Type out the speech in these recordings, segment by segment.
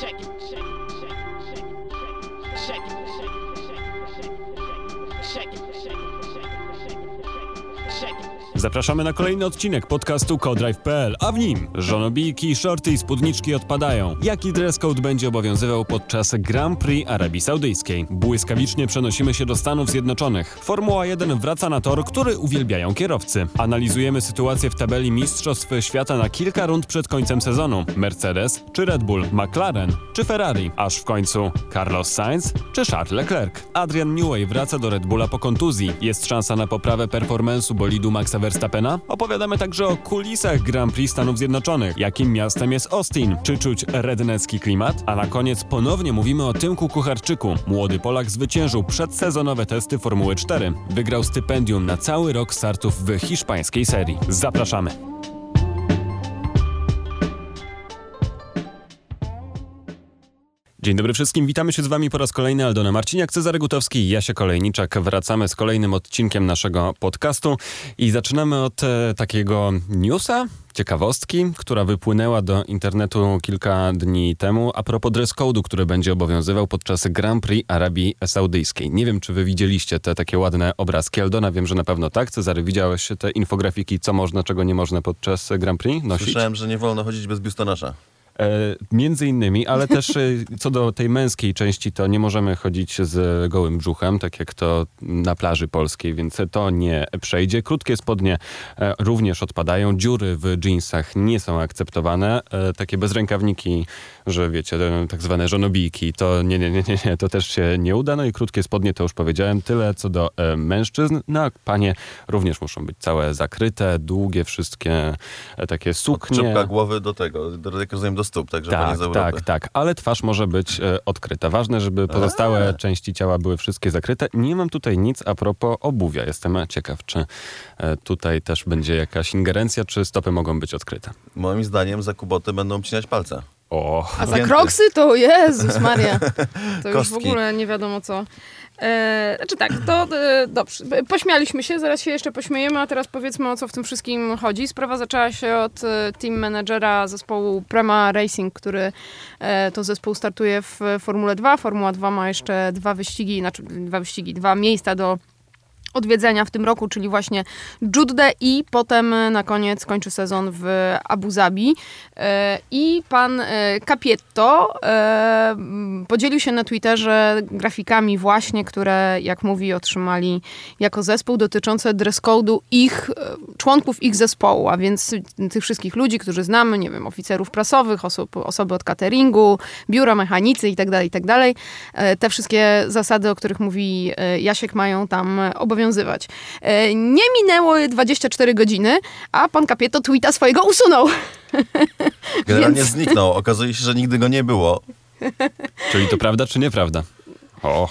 Check it, Zapraszamy na kolejny odcinek podcastu Codrive.pl, a w nim żonobijki, shorty i spódniczki odpadają. Jaki dress code będzie obowiązywał podczas Grand Prix Arabii Saudyjskiej? Błyskawicznie przenosimy się do Stanów Zjednoczonych. Formuła 1 wraca na tor, który uwielbiają kierowcy. Analizujemy sytuację w tabeli Mistrzostw Świata na kilka rund przed końcem sezonu. Mercedes czy Red Bull, McLaren czy Ferrari, aż w końcu Carlos Sainz czy Charles Leclerc. Adrian Newey wraca do Red Bulla po kontuzji. Jest szansa na poprawę performance'u bolidu Maxa Verstappena? Opowiadamy także o kulisach Grand Prix Stanów Zjednoczonych. Jakim miastem jest Austin? Czy czuć rednecki klimat? A na koniec ponownie mówimy o Tymku Kucharczyku. Młody Polak zwyciężył przedsezonowe testy Formuły 4. Wygrał stypendium na cały rok startów w hiszpańskiej serii. Zapraszamy! Dzień dobry wszystkim, witamy się z wami po raz kolejny Aldona Marciniak, Cezary Gutowski i Jasia Kolejniczak. Wracamy z kolejnym odcinkiem naszego podcastu i zaczynamy od e, takiego newsa, ciekawostki, która wypłynęła do internetu kilka dni temu a propos dress code'u, który będzie obowiązywał podczas Grand Prix Arabii Saudyjskiej. Nie wiem, czy wy widzieliście te takie ładne obrazki. Aldona, wiem, że na pewno tak. Cezary, widziałeś te infografiki, co można, czego nie można podczas Grand Prix nosić? Słyszałem, że nie wolno chodzić bez biustonosza. E, między innymi, ale też e, co do tej męskiej części, to nie możemy chodzić z gołym brzuchem, tak jak to na plaży polskiej, więc to nie przejdzie. Krótkie spodnie e, również odpadają, dziury w jeansach nie są akceptowane, takie bezrękawniki, że wiecie, tak zwane żonobijki, to nie, nie, nie, nie, to też się nie uda. No i krótkie spodnie, to już powiedziałem, tyle co do mężczyzn. No a panie również muszą być całe zakryte, długie, wszystkie takie suknie. Czepka głowy do tego, do, rozumiem, do stóp, także panie Tak, z Europy. tak, tak, ale twarz może być e, odkryta. Ważne, żeby pozostałe A. części ciała były wszystkie zakryte. Nie mam tutaj nic a propos obuwia. Jestem ciekaw, czy e, tutaj też będzie jakaś ingerencja, czy stopy mogą być odkryte. Moim zdaniem za kuboty będą obcinać palce. O, A za kroksy to Jezus Maria. To już w ogóle nie wiadomo co. E, znaczy tak, to e, dobrze. Pośmialiśmy się, zaraz się jeszcze pośmiejemy, a teraz powiedzmy o co w tym wszystkim chodzi. Sprawa zaczęła się od e, team managera zespołu Prema Racing, który e, to zespół startuje w Formule 2. Formuła 2 ma jeszcze dwa wyścigi, znaczy dwa wyścigi, dwa miejsca do odwiedzenia w tym roku, czyli właśnie Juddę i potem e, na koniec kończy sezon w Abu Zabi. E, I pan e, Capietto podzielił się na Twitterze grafikami właśnie, które, jak mówi, otrzymali jako zespół dotyczące dress code'u ich, członków ich zespołu, a więc tych wszystkich ludzi, którzy znamy, nie wiem, oficerów prasowych, osób, osoby od cateringu, biura, mechanicy itd., itd. E, Te wszystkie zasady, o których mówi Jasiek, mają tam obowiązywać. E, Nie minęło 24 godziny, a pan Capietto tweeta swojego usunął. Generalnie Więc- zniknął. Okazuje się, że nigdy go nie było. czyli to prawda, czy nieprawda? O,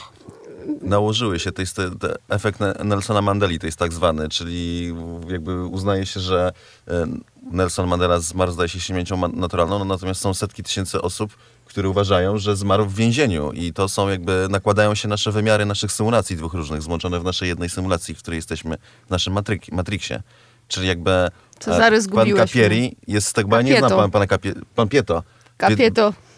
Nałożyły się, to jest te, te efekt Ne- Nelsona Mandeli, to jest tak zwany, czyli jakby uznaje się, że e, Nelson Mandela zmarł, zdaje się, śmiercią naturalną, no, natomiast są setki tysięcy osób, które uważają, że zmarł w więzieniu i to są jakby, nakładają się nasze wymiary naszych symulacji dwóch różnych, złączone w naszej jednej symulacji, w której jesteśmy, w naszym matryk, Matrixie. Czyli jakby Cezary, e, pan Capieri jest tak, bo ja nie znam pan, pana Capie, pan Pieto.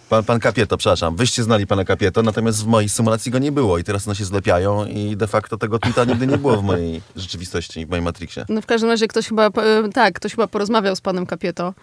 Pan, pan Capieto, przepraszam. Wyście znali pana Capieto, natomiast w mojej symulacji go nie było i teraz one się zlepiają i de facto tego tweeta nigdy nie było w mojej rzeczywistości, w moim Matrixie. No w każdym razie ktoś chyba, e, tak, ktoś chyba porozmawiał z panem Capieto.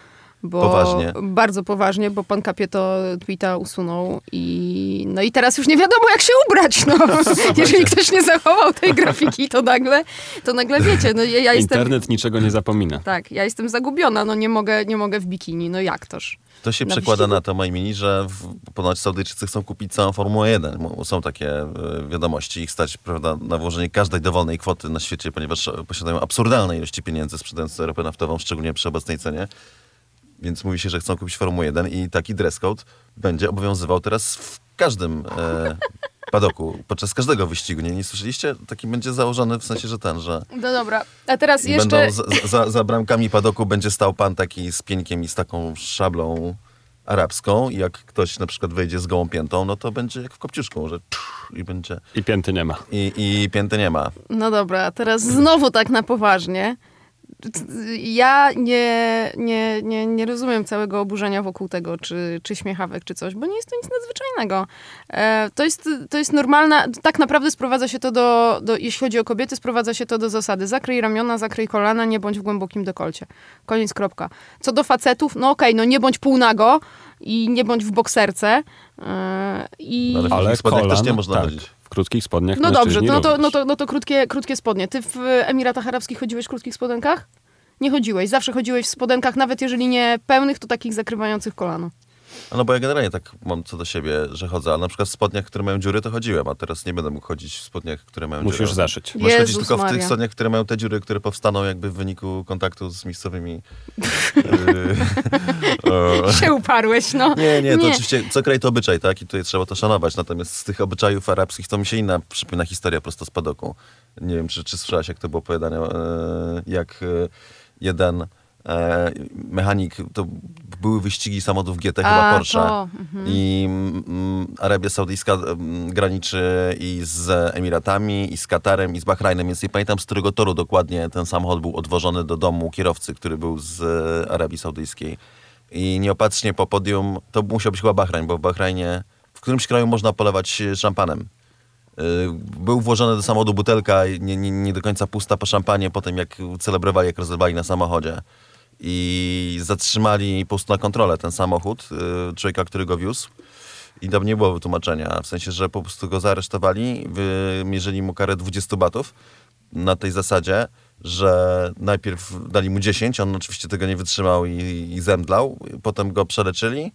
Bo Poważnie. Bardzo poważnie, bo pan Capieto tweeta usunął i no i teraz już nie wiadomo jak się ubrać, no. Jeżeli ktoś nie zachował tej grafiki, to nagle, to nagle wiecie, no ja, ja jestem... internet niczego nie zapomina. Tak, ja jestem zagubiona, no nie mogę, nie mogę w bikini, no jak toż? To się Na przekłada wyścigu? na to, moi mini, że w, ponoć Saudyjczycy chcą kupić całą Formułę 1. Mo- Są takie e, wiadomości. Ich stać prawda, na włożenie każdej dowolnej kwoty na świecie, ponieważ posiadają absurdalne ilości pieniędzy sprzedając ropę naftową, szczególnie przy obecnej cenie. Więc mówi się, że chcą kupić Formułę 1 i taki dress code będzie obowiązywał teraz w każdym e, padoku, podczas każdego wyścigu. Nie, nie słyszeliście? Taki będzie założony w sensie, że ten, że No dobra, a teraz jeszcze... będą za, za, za bramkami padoku będzie stał pan taki z pieńkiem i z taką szablą arabską i jak ktoś na przykład wejdzie z gołą piętą, no to będzie jak w kopciuszku, że i będzie I pięty nie ma. i, i pięty nie ma. No dobra, a teraz znowu tak na poważnie. Ja nie, nie, nie, nie rozumiem całego oburzenia wokół tego, czy, czy śmiechawek, czy coś, bo nie jest to nic nadzwyczajnego. E, to, jest, to jest normalna, tak naprawdę sprowadza się to do, do, jeśli chodzi o kobiety, sprowadza się to do zasady zakryj ramiona, zakryj kolana, nie bądź w głębokim dekolcie. Koniec, kropka. Co do facetów, no okej, no nie bądź półnago i nie bądź w bokserce. E, I... Ale Ale spodniach też kolan, nie można tak, chodzić. Krótkich spodniach No dobrze, no to, no to, no to krótkie, krótkie spodnie. Ty w Emiratach Arabskich chodziłeś w krótkich spodenkach? Nie chodziłeś. Zawsze chodziłeś w spodenkach, nawet jeżeli nie pełnych, to takich zakrywających kolano. No bo ja generalnie tak mam co do siebie, że chodzę, ale na przykład w spodniach, które mają dziury, to chodziłem, a teraz nie będę mógł chodzić w spodniach, które mają Musisz dziury. zaszyć. Możesz chodzić tylko w tych Maria. spodniach, które mają te dziury, które powstaną jakby w wyniku kontaktu z miejscowymi... Się uparłeś, no. Nie, nie, to oczywiście co kraj to obyczaj, tak? I tutaj trzeba to szanować. Natomiast z tych obyczajów arabskich to mi się inna przypomina historia prosto z padoku. Nie wiem, czy, czy słyszałaś, jak to było opowiadane, e, jak e, jeden e, mechanik, to były wyścigi samochodów GT, chyba A, Porsche. to, mhm. I mm, Arabia Saudyjska mm, graniczy i z Emiratami, i z Katarem, i z Bahrajnem, więc nie pamiętam z którego toru dokładnie ten samochód był odwożony do domu kierowcy, który był z Arabii Saudyjskiej. I nieopatrznie po podium, to musiał być chyba Bahrajn, bo w Bahrajnie, w którymś kraju można polewać szampanem. Y, Był włożony do samochodu butelka, nie, nie, nie do końca pusta po szampanie, potem jak celebrowali, jak rozrywali na samochodzie. I zatrzymali po prostu na kontrolę ten samochód, y, człowieka, który go wiózł. I tam nie było wytłumaczenia, w sensie, że po prostu go zaaresztowali, wymierzyli mu karę 20 batów na tej zasadzie, że najpierw dali mu 10, on oczywiście tego nie wytrzymał i, i zemdlał, potem go przeleczyli,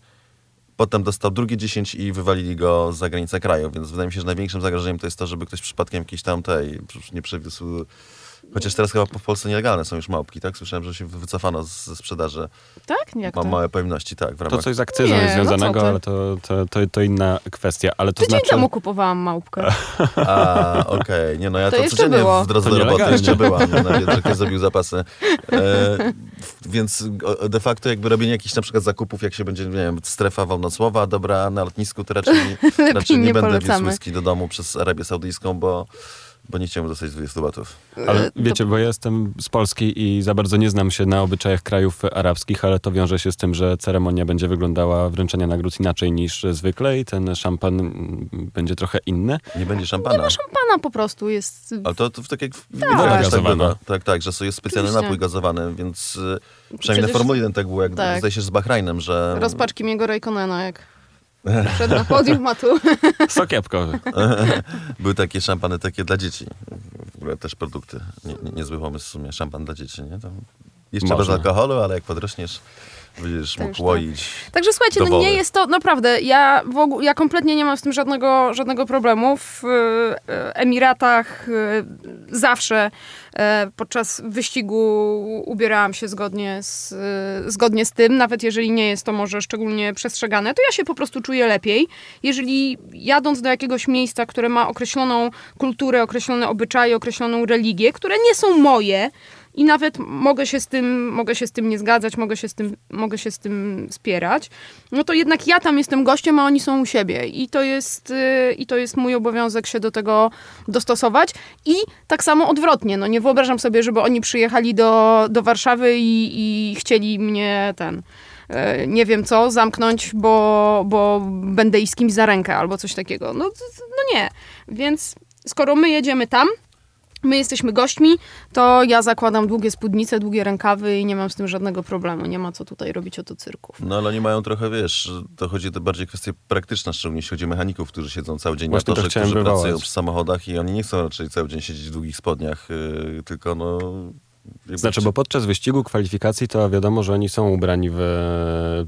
potem dostał drugie 10 i wywalili go za granicę kraju, więc wydaje mi się, że największym zagrożeniem to jest to, żeby ktoś przypadkiem jakiejś tam tej, nie przewiózł, chociaż teraz chyba w Polsce nielegalne są już małpki, tak? Słyszałem, że się wycofano z, ze sprzedaży Tak? Jak ma to? małe pojemności, tak, w To ramach... coś z akcyzą Nie, jest no związanego, ty. ale to, to, to, to inna kwestia. Ale to Tydzień znaczy... temu kupowałam małpkę. A, okej. Nie no, ja To to, codziennie było. w drodze To do roboty jeszcze byłam. No, na Biedrze zrobił zapasy. E, więc de facto jakby robienie jakichś na przykład zakupów, jak się będzie, nie wiem, strefa wolnocłowa, dobra, na lotnisku, to raczej, raczej nie, nie będę wiózł whisky do domu przez Arabię Saudyjską, bo, bo nie chciałem dostać 20 batów. Ale E, wiecie, bo ja jestem z Polski i za bardzo nie znam się na obyczajach krajów arabskich, ale to wiąże się z tym, że ceremonia będzie wyglądała wręczenia nagród inaczej niż zwykle i ten szampan mm, będzie trochę inny. Nie będzie szampana. Szampana po prostu jest... Ale to, to tak jak w Woda tak gazowana. bywa. Tak, tak, że jest specjalny Oczywiście. napój gazowany, więc y, przynajmniej Przecież- na Formule 1 tak było, jak tak. zdaje się z Bahrajnem, że... Rozpaczki miego Rayconena, jak przed na podium, a tu... Sok jabłkowy. Były takie szampany takie dla dzieci. W ogóle też produkty. Nie, nie, niezły pomysł w sumie. Szampan dla dzieci, nie? Tam jeszcze Można. bez alkoholu, ale jak podrośniesz, będziesz już mógł tak. łoić. Także słuchajcie, no nie jest to, naprawdę, ja ogóle, ja kompletnie nie mam z tym żadnego, żadnego problemu. W e, Emiratach e, zawsze e, podczas wyścigu ubierałam się zgodnie z, zgodnie z tym, nawet jeżeli nie jest to może szczególnie przestrzegane, to ja się po prostu czuję lepiej. Jeżeli jadąc do jakiegoś miejsca, które ma określoną kulturę, określone obyczaje, określoną religię, które nie są moje, i nawet mogę się z tym, mogę się z tym nie zgadzać, mogę się z tym, mogę się z tym spierać, no to jednak ja tam jestem gościem, a oni są u siebie. I to jest, y, i to jest mój obowiązek się do tego dostosować. I tak samo odwrotnie. No nie wyobrażam sobie, żeby oni przyjechali do, do Warszawy i, i chcieli mnie ten e, nie wiem co, zamknąć, bo, bo będę iść z kimś za rękę albo coś takiego. No, no nie. Więc skoro my jedziemy tam, my jesteśmy gośćmi, to ja zakładam długie spódnice, długie rękawy i nie mam z tym żadnego problemu. Nie ma co tutaj robić oto cyrków. No ale oni mają trochę, wiesz, to chodzi o bardziej kwestie praktyczne, szczególnie jeśli chodzi o mechaników, którzy siedzą cały dzień Właśnie na to torze, chciałem którzy wywołać. pracują przy samochodach i oni nie chcą raczej cały dzień siedzieć w długich spodniach, yy, tylko no... Znaczy, bo podczas wyścigu, kwalifikacji to wiadomo, że oni są ubrani w,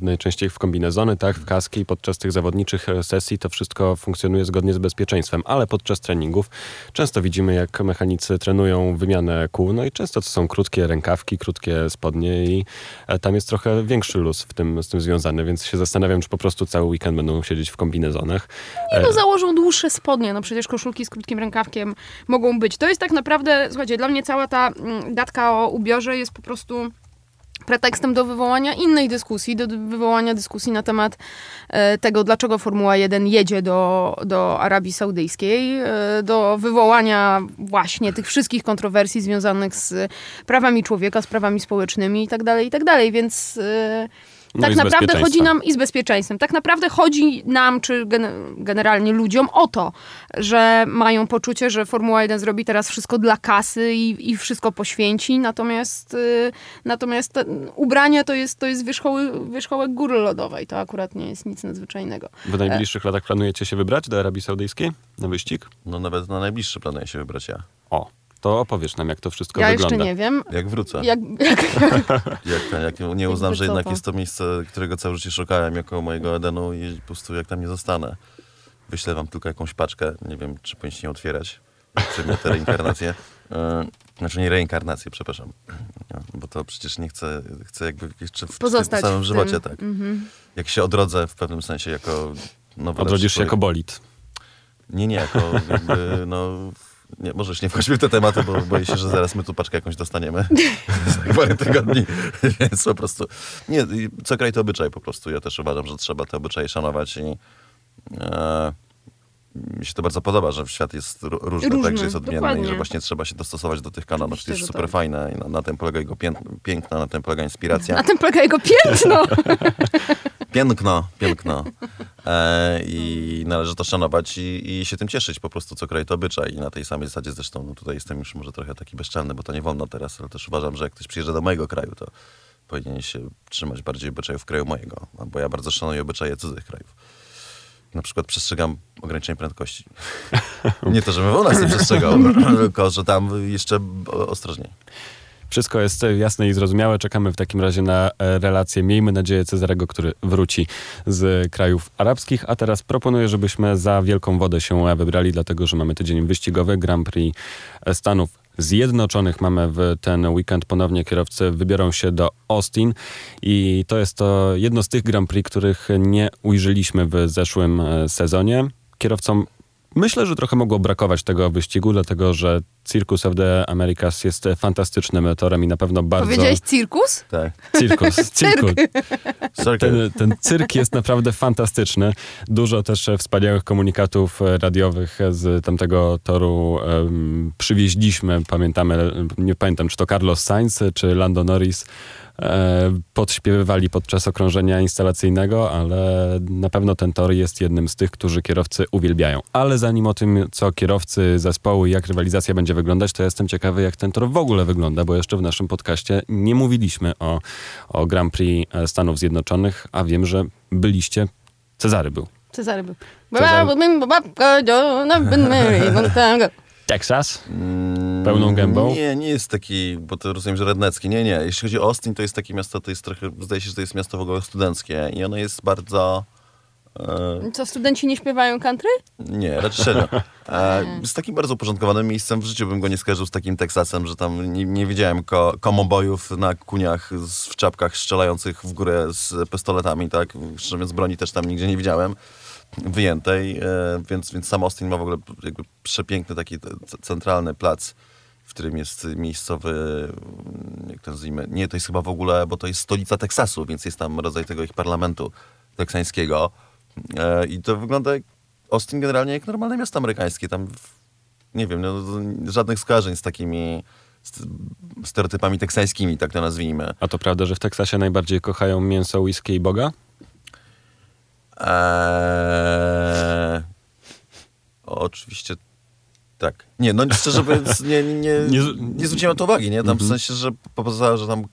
najczęściej w kombinezony, tak, w kaski. Podczas tych zawodniczych e, sesji to wszystko funkcjonuje zgodnie z bezpieczeństwem, ale podczas treningów często widzimy, jak mechanicy trenują wymianę kół, no i często to są krótkie rękawki, krótkie spodnie i e, tam jest trochę większy luz w tym, z tym związany, więc się zastanawiam, czy po prostu cały weekend będą siedzieć w kombinezonach. E, No założą dłuższe spodnie, no przecież koszulki z krótkim rękawkiem mogą być. To jest tak naprawdę, słuchajcie, dla mnie cała ta mm, gadka o ubiorze jest po prostu pretekstem do wywołania innej dyskusji, do wywołania dyskusji na temat e, tego, dlaczego Formuła 1 jedzie do, do Arabii Saudyjskiej, e, do wywołania właśnie tych wszystkich kontrowersji związanych z prawami człowieka, z prawami społecznymi itd., itd., więc... E, No tak naprawdę chodzi nam i z bezpieczeństwem. Tak naprawdę chodzi nam, czy gen- generalnie ludziom o to, że mają poczucie, że Formuła 1 zrobi teraz wszystko dla kasy i, i wszystko poświęci, natomiast, y, natomiast te, ubranie to jest, to jest wierzchoły, wierzchołek góry lodowej. To akurat nie jest nic nadzwyczajnego. W najbliższych latach planujecie się wybrać do Arabii Saudyjskiej na wyścig? No nawet na najbliższy planuję się wybrać ja. O, to opowiesz nam, jak to wszystko Ja wygląda. jeszcze nie wiem. Jak wrócę. Jak, jak, Jak, jak nie uznam, że jednak to? jest to miejsce, którego całe życie szukałem jako mojego Edenu i po prostu jak tam nie zostanę. Wyślę wam tylko jakąś paczkę, nie wiem, czy powinniście nie otwierać. Przedmioty reinkarnację. E, Znaczy nie reinkarnację, przepraszam. No, Bo to przecież nie chcę, chcę jakby jeszcze w Pozostać samym w żywocie, tym. tak. Mhm. Jak się odrodzę w pewnym sensie jako nowy Odrodzisz się jako bolid. Nie, nie, jako jakby, no... Nie, możesz nie wchodźmy w te tematy, bo boję się, że zaraz my tu paczkę jakąś dostaniemy za parę tygodni, więc po prostu... Nie, co kraj to obyczaj po prostu. Ja też uważam, że trzeba te obyczaje szanować i e, mi się to bardzo podoba, że świat jest ró- różny, Różny, tak, że jest odmienny dokładnie. i że właśnie trzeba się dostosować do tych kanonów. Oczywiście, to jest super tak. fajne i na, na tym polega jego pię, piękno, na tym polega inspiracja. Na tym polega jego piętno. Piękno, piękno. E, I należy to szanować i, i się tym cieszyć. Po prostu co kraj to obyczaj. I na tej samej zasadzie zresztą, no tutaj jestem już może trochę taki bezczelny, bo to nie wolno teraz, ale też uważam, że jak ktoś przyjeżdża do mojego kraju, to powinien się trzymać bardziej obyczajów kraju mojego. Bo ja bardzo szanuję obyczaje cudzych krajów. Na przykład przestrzegam ograniczeń prędkości. nie to, żebym u nas nie przestrzegał, tylko że tam jeszcze ostrożniej. Wszystko jest jasne i zrozumiałe. Czekamy w takim razie na e, relację. Miejmy nadzieję Cezarego, który wróci z krajów arabskich. A teraz proponuję, żebyśmy za wielką wodę się wybrali, dlatego że mamy tydzień wyścigowy Grand Prix Stanów Zjednoczonych. Mamy w ten weekend ponownie kierowcy wybiorą się do Austin i to jest to jedno z tych Grand Prix, których nie ujrzeliśmy w zeszłym e, sezonie. Kierowcom Myślę, że trochę mogło brakować tego wyścigu, dlatego że Circus of the Americas jest fantastycznym torem i na pewno bardzo... Powiedziałeś cirkus? Tak. Cirkus, cirkus. Ten, ten cyrk jest naprawdę fantastyczny. Dużo też wspaniałych komunikatów radiowych z tamtego toru em, przywieźliśmy. Pamiętamy, nie pamiętam, czy to Carlos Sainz, czy Lando Norris podśpiewywali podczas okrążenia instalacyjnego, ale na pewno ten tor jest jednym z tych, którzy kierowcy uwielbiają. Ale zanim o tym, co kierowcy zespołu i jak rywalizacja będzie wyglądać, to jestem ciekawy, jak ten tor w ogóle wygląda, bo jeszcze w naszym podcaście nie mówiliśmy o, o Grand Prix e, Stanów Zjednoczonych, a wiem, że byliście. Cezary był. Cezary był. Cezary. Texas? Mm, Pełną gębą? Nie, nie jest taki, bo to rozumiem, że rednecki. Nie, nie. Jeśli chodzi o Austin, to jest takie miasto, to jest trochę, zdaje się, że to jest miasto w ogóle studenckie i ono jest bardzo... E, Co, studenci nie śpiewają country? nie, raczej średnio. E, z takim bardzo uporządkowanym miejscem. W życiu bym go nie skojarzył z takim Teksasem, że tam nie, nie widziałem ko komobojów na kuniach z, w czapkach strzelających w górę z pistoletami, tak? Szczerze mówiąc, broni też tam nigdzie nie widziałem wyjętej, e, więc, więc sam Austin ma w ogóle jakby przepiękny taki centralny plac, w którym jest miejscowy, mm, jak to nazwijmy, nie, to jest chyba w ogóle, bo to jest stolica Teksasu, więc jest tam rodzaj tego ich parlamentu teksańskiego e, i to wygląda jak Austin generalnie jak normalne miasto amerykańskie, tam nie wiem, no, żadnych skojarzeń z takimi st- stereotypami teksańskimi, tak to nazwijmy. A to prawda, że w Teksasie najbardziej kochają mięso, whisky i Boga? Eee, oczywiście tak. Nie, no szczerze mówiąc, nie, nie, nie, Nie zwróciłem na to uwagi, nie? Tam w sensie, że po- poza, że tam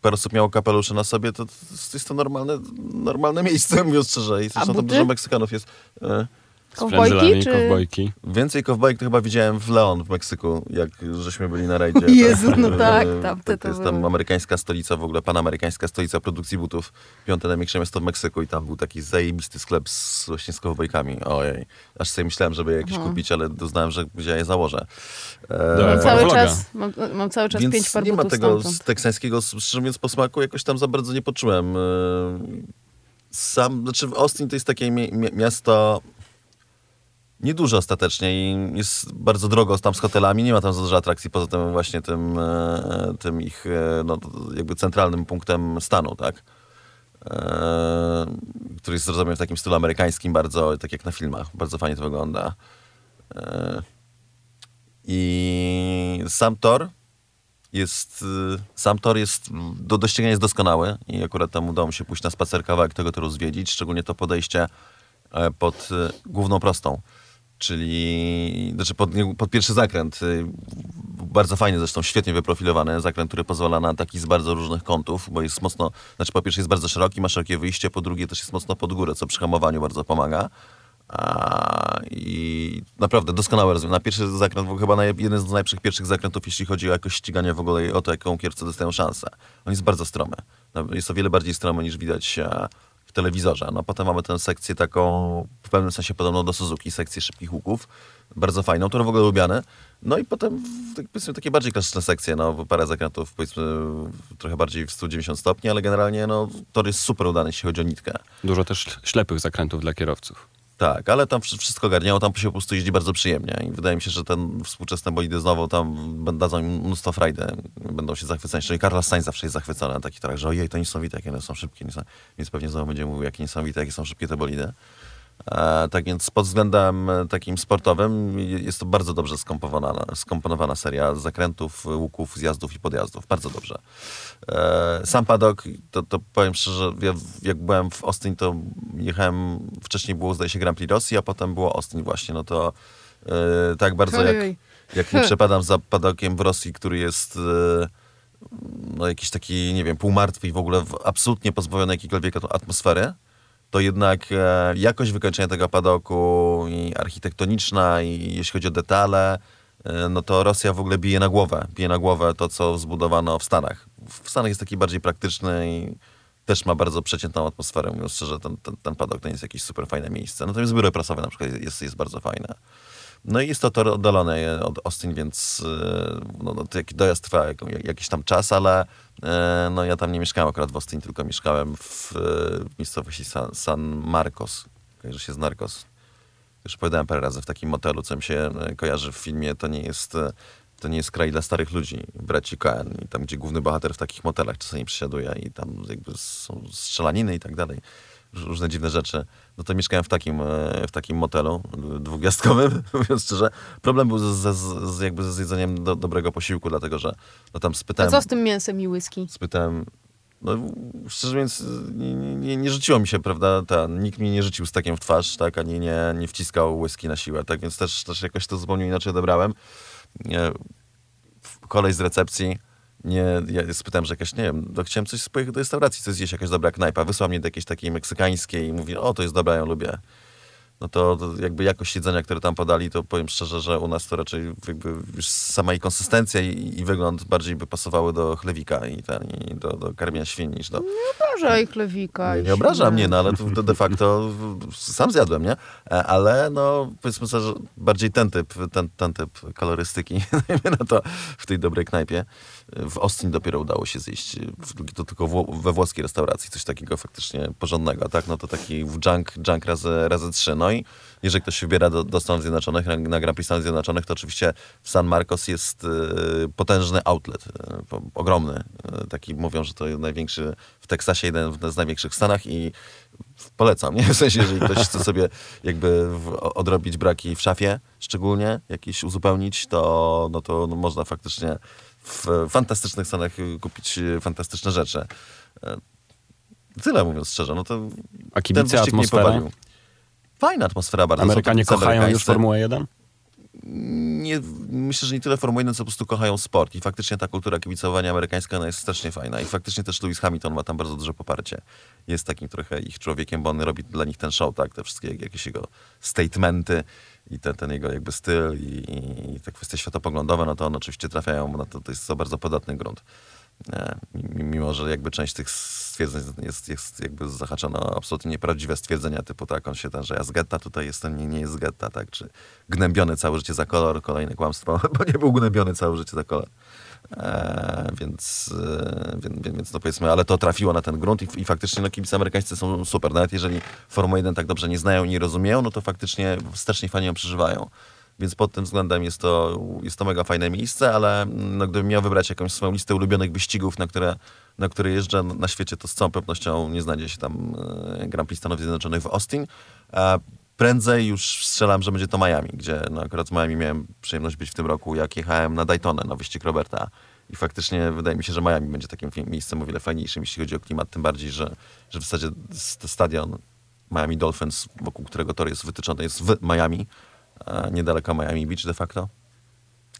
parę osób miało kapelusze na sobie, to, to jest to normalne, normalne miejsce, mówiąc szczerze. I zresztą tam dużo Meksykanów jest. E, Z Kowbojki, czy- kowbojki. Więcej kowbojek to chyba widziałem w Leon w Meksyku, jak żeśmy byli na rajdzie. Jezu, no tak, E, tam to, to jest tam amerykańska stolica, w ogóle panamerykańska stolica produkcji butów. Piąte największe miasto w Meksyku i tam był taki zajebisty sklep z, właśnie z kowbojkami. Ojej, aż sobie myślałem, żeby je jakieś kupić, ale doznałem, że gdzie ja je założę. E, Dobra, cały czas, mam, mam cały czas pięć więc par nie ma tego stamtąd. z teksańskiego, szczerze mówiąc, posmaku jakoś tam za bardzo nie poczułem. E, Sam, znaczy w Austin to jest takie mi, mi, miasto Niedużo ostatecznie i jest bardzo drogo tam z hotelami, nie ma tam za dużo atrakcji poza tym właśnie tym, e, tym ich e, no, jakby centralnym punktem stanu, tak? E, który jest zrobiony w takim stylu amerykańskim bardzo, tak jak na filmach. Bardzo fajnie to wygląda. I sam tor jest, sam tor jest, do doścignięcia jest doskonały i akurat tam udało mi się pójść na spacer kawałek tego toru zwiedzić, szczególnie to podejście pod główną prostą, czyli znaczy pod, pod pierwszy zakręt. y, Bardzo fajnie zresztą, świetnie wyprofilowany zakręt, który pozwala na taki z bardzo różnych kątów, bo jest mocno, znaczy po pierwsze jest bardzo szeroki, ma szerokie wyjście, po drugie też jest mocno pod górę, co przy hamowaniu bardzo pomaga. A, I naprawdę doskonałe rozwiązanie. Na pierwszy zakręt, był chyba jeden z najlepszych pierwszych zakrętów, jeśli chodzi o jakość ścigania w ogóle i o to, jaką kierowcy dostają szansę. On jest bardzo stromy. Jest o wiele bardziej stromy niż widać telewizorze. No potem mamy tę sekcję taką w pewnym sensie podobną do Suzuki, sekcję szybkich łuków. Bardzo fajną, tor w ogóle lubiany. No i potem tak powiedzmy takie bardziej klasyczne sekcje, no parę zakrętów powiedzmy trochę bardziej w 190 stopni, ale generalnie no tor jest super udany, jeśli chodzi o nitkę. Dużo też ślepych zakrętów dla kierowców. Tak, ale tam wszy- wszystko garniało, tam się po prostu jeździ bardzo przyjemnie i wydaje mi się, że ten współczesne bolidy znowu tam dadzą im mnóstwo frajdy, będą się zachwycać. No i Carlos Sainz zawsze jest zachwycony na takich torach, że ojej, to niesamowite, jakie one są szybkie, więc pewnie znowu będzie mówił, jakie niesamowite, jakie są szybkie te bolidy. E, tak więc pod względem e, takim sportowym je- jest to bardzo dobrze skomponowana, skomponowana seria zakrętów, łuków, zjazdów i podjazdów. Bardzo dobrze. E, sam padok, to, to powiem szczerze, ja, jak byłem w Austin, to jechałem, wcześniej było zdaje się Grand Prix Rosji, a potem było Austin właśnie, no to tak bardzo jak, jak nie przepadam za padokiem w Rosji, który jest no jakiś taki, nie wiem, półmartwy i w ogóle absolutnie pozbawiony jakiejkolwiek at- atmosfery, to jednak e, jakość wykończenia tego padoku i architektoniczna i jeśli chodzi o detale, e, no to Rosja w ogóle bije na głowę. Bije na głowę to, co zbudowano w Stanach. W Stanach jest taki bardziej praktyczny i też ma bardzo przeciętną atmosferę, mówiąc szczerze, ten, ten, ten padok to nie jest jakieś super fajne miejsce. Natomiast biuro prasowe na przykład jest, jest bardzo fajne. No i jest to tor oddalony od Austin, więc e, no, no, to jaki dojazd trwa jak, jak- jakiś tam czas, ale e, no, ja tam nie mieszkałem akurat w Austin, tylko mieszkałem w, e, w miejscowości San, San Marcos. Kojarzy się z Narcos. Już powiedziałem parę razy w takim motelu, co mi się kojarzy w filmie, to nie jest, to nie jest kraj dla starych ludzi, braci Coen. I tam, gdzie główny bohater w takich motelach czasami przesiaduje i tam jakby są strzelaniny i tak dalej, różne dziwne rzeczy. No to mieszkałem w takim, e, w takim motelu dwugwiazdkowym, mówiąc szczerze. Problem był z, z, z, jakby z jedzeniem do, dobrego posiłku, dlatego że no tam A spytałem co z tym mięsem i whisky? spytałem, no szczerze mówiąc, nie, nie, nie rzuciło mi się, prawda, ta, nikt mi nie rzucił stakiem w twarz, tak, ani nie, nie wciskał whisky na siłę, tak, więc też, też jakoś to zupełnie inaczej odebrałem. Kolej z recepcji, nie, ja spytałem, że jakaś, nie wiem, to chciałem coś pojechać do restauracji, coś zjeść, jakaś dobra knajpa, wysłał mnie do jakiejś takiej meksykańskiej i mówi, o, to jest dobra, ja ją lubię. No to, to jakby jakość jedzenia, które tam podali, to powiem szczerze, że u nas to raczej jakby już sama jej konsystencja i, i wygląd bardziej by pasowały do chlewika i, ten, i do, do karmienia świń niż do... Obrażaj chlewika. Nie, i nie obrażam świnę. mnie, no ale to, de facto sam zjadłem, nie? E, Ale no powiedzmy sobie, że bardziej ten typ, ten, ten typ kolorystyki, dajmy na to w tej dobrej knajpie. W Austin dopiero udało się zjeść, w, to tylko we włoskiej restauracji, coś takiego faktycznie porządnego, tak? No to taki junk, junk razy, razy trzy. No i jeżeli ktoś się wybiera do, do Stanów Zjednoczonych, na, na Grand Prix Stanów Zjednoczonych, to oczywiście w San Marcos jest e, potężny outlet, po- ogromny. Taki mówią, że to największy w Teksasie, jeden z największych w Stanach i polecam, nie? W sensie, jeżeli ktoś chce sobie jakby odrobić braki w szafie, szczególnie jakieś uzupełnić, to, no to no można faktycznie w fantastycznych stanach y, kupić fantastyczne rzeczy. E, Tyle mówiąc szczerze, no to A ten kibice, mnie atmosfera? powalił. Fajna atmosfera bardzo. Amerykanie kochają już Formułę 1? nie, myślę, że nie tyle Formuły 1, co po prostu kochają sport. I faktycznie ta kultura kibicowania amerykańska ona jest strasznie fajna. I faktycznie też Lewis Hamilton ma tam bardzo duże poparcie. Jest takim trochę ich człowiekiem, bo on robi dla nich ten show, tak? Te wszystkie jakieś jego statementy i ten, ten jego jakby styl i, i te kwestie światopoglądowe, no to one oczywiście trafiają, no to, to jest to bardzo podatny grunt. E, mi- Mimo, że jakby część tych stwierdzeń jest, jest jakby zahaczona o absolutnie nieprawdziwe stwierdzenia, typu tak, on się ten, że ja z getta tutaj jestem, nie, nie jest z getta, tak, czy gnębiony całe życie za kolor, kolejne kłamstwo, bo nie był gnębiony całe życie za kolor. E, więc, e, więc, więc no powiedzmy, ale to trafiło na ten grunt i, i faktycznie no, kibice amerykańscy są super. Nawet jeżeli Formuły 1 tak dobrze nie znają nie rozumieją, no to faktycznie strasznie fajnie ją przeżywają. Więc pod tym względem jest to, jest to mega fajne miejsce, ale no, gdybym miał wybrać jakąś swoją listę ulubionych wyścigów, na które, na które jeżdżę na świecie, to z całą pewnością nie znajdzie się tam e, Grand Prix Stanów Zjednoczonych w Austin. Prędzej już strzelam, że będzie to Miami, gdzie no, akurat w Miami miałem przyjemność być w tym roku, jak jechałem na Daytonę, na wyścig Roberta. I faktycznie wydaje mi się, że Miami będzie takim miejscem o wiele fajniejszym, jeśli chodzi o klimat, tym bardziej, że, że w zasadzie stadion Miami Dolphins, wokół którego tor jest wytyczony, jest w Miami, niedaleko Miami Beach de facto.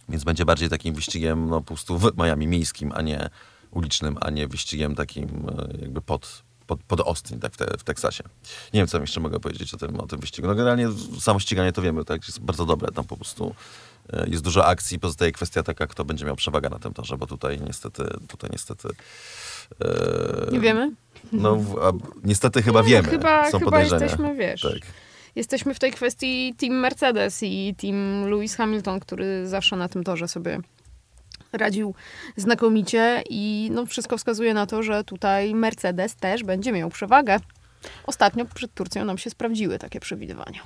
Więc będzie bardziej takim wyścigiem no, po prostu w Miami miejskim, a nie ulicznym, a nie wyścigiem takim e, jakby pod, pod, pod Austin, tak w, te, w Teksasie. Nie wiem, co jeszcze mogę powiedzieć o tym, o tym wyścigu. No generalnie samo ściganie to wiemy, tak, jest bardzo dobre. Tam po prostu e, jest dużo akcji, pozostaje kwestia taka, kto będzie miał przewagę na tym torze, bo tutaj niestety, tutaj niestety... e, Nie wiemy? No, a, niestety chyba wiemy. Chyba, Są chyba podejrzenia. jesteśmy, wiesz, Tak. jesteśmy w tej kwestii Team Mercedes i Team Lewis Hamilton, który zawsze na tym torze sobie radził znakomicie i no, wszystko wskazuje na to, że tutaj Mercedes też będzie miał przewagę. Ostatnio przed Turcją nam się sprawdziły takie przewidywania.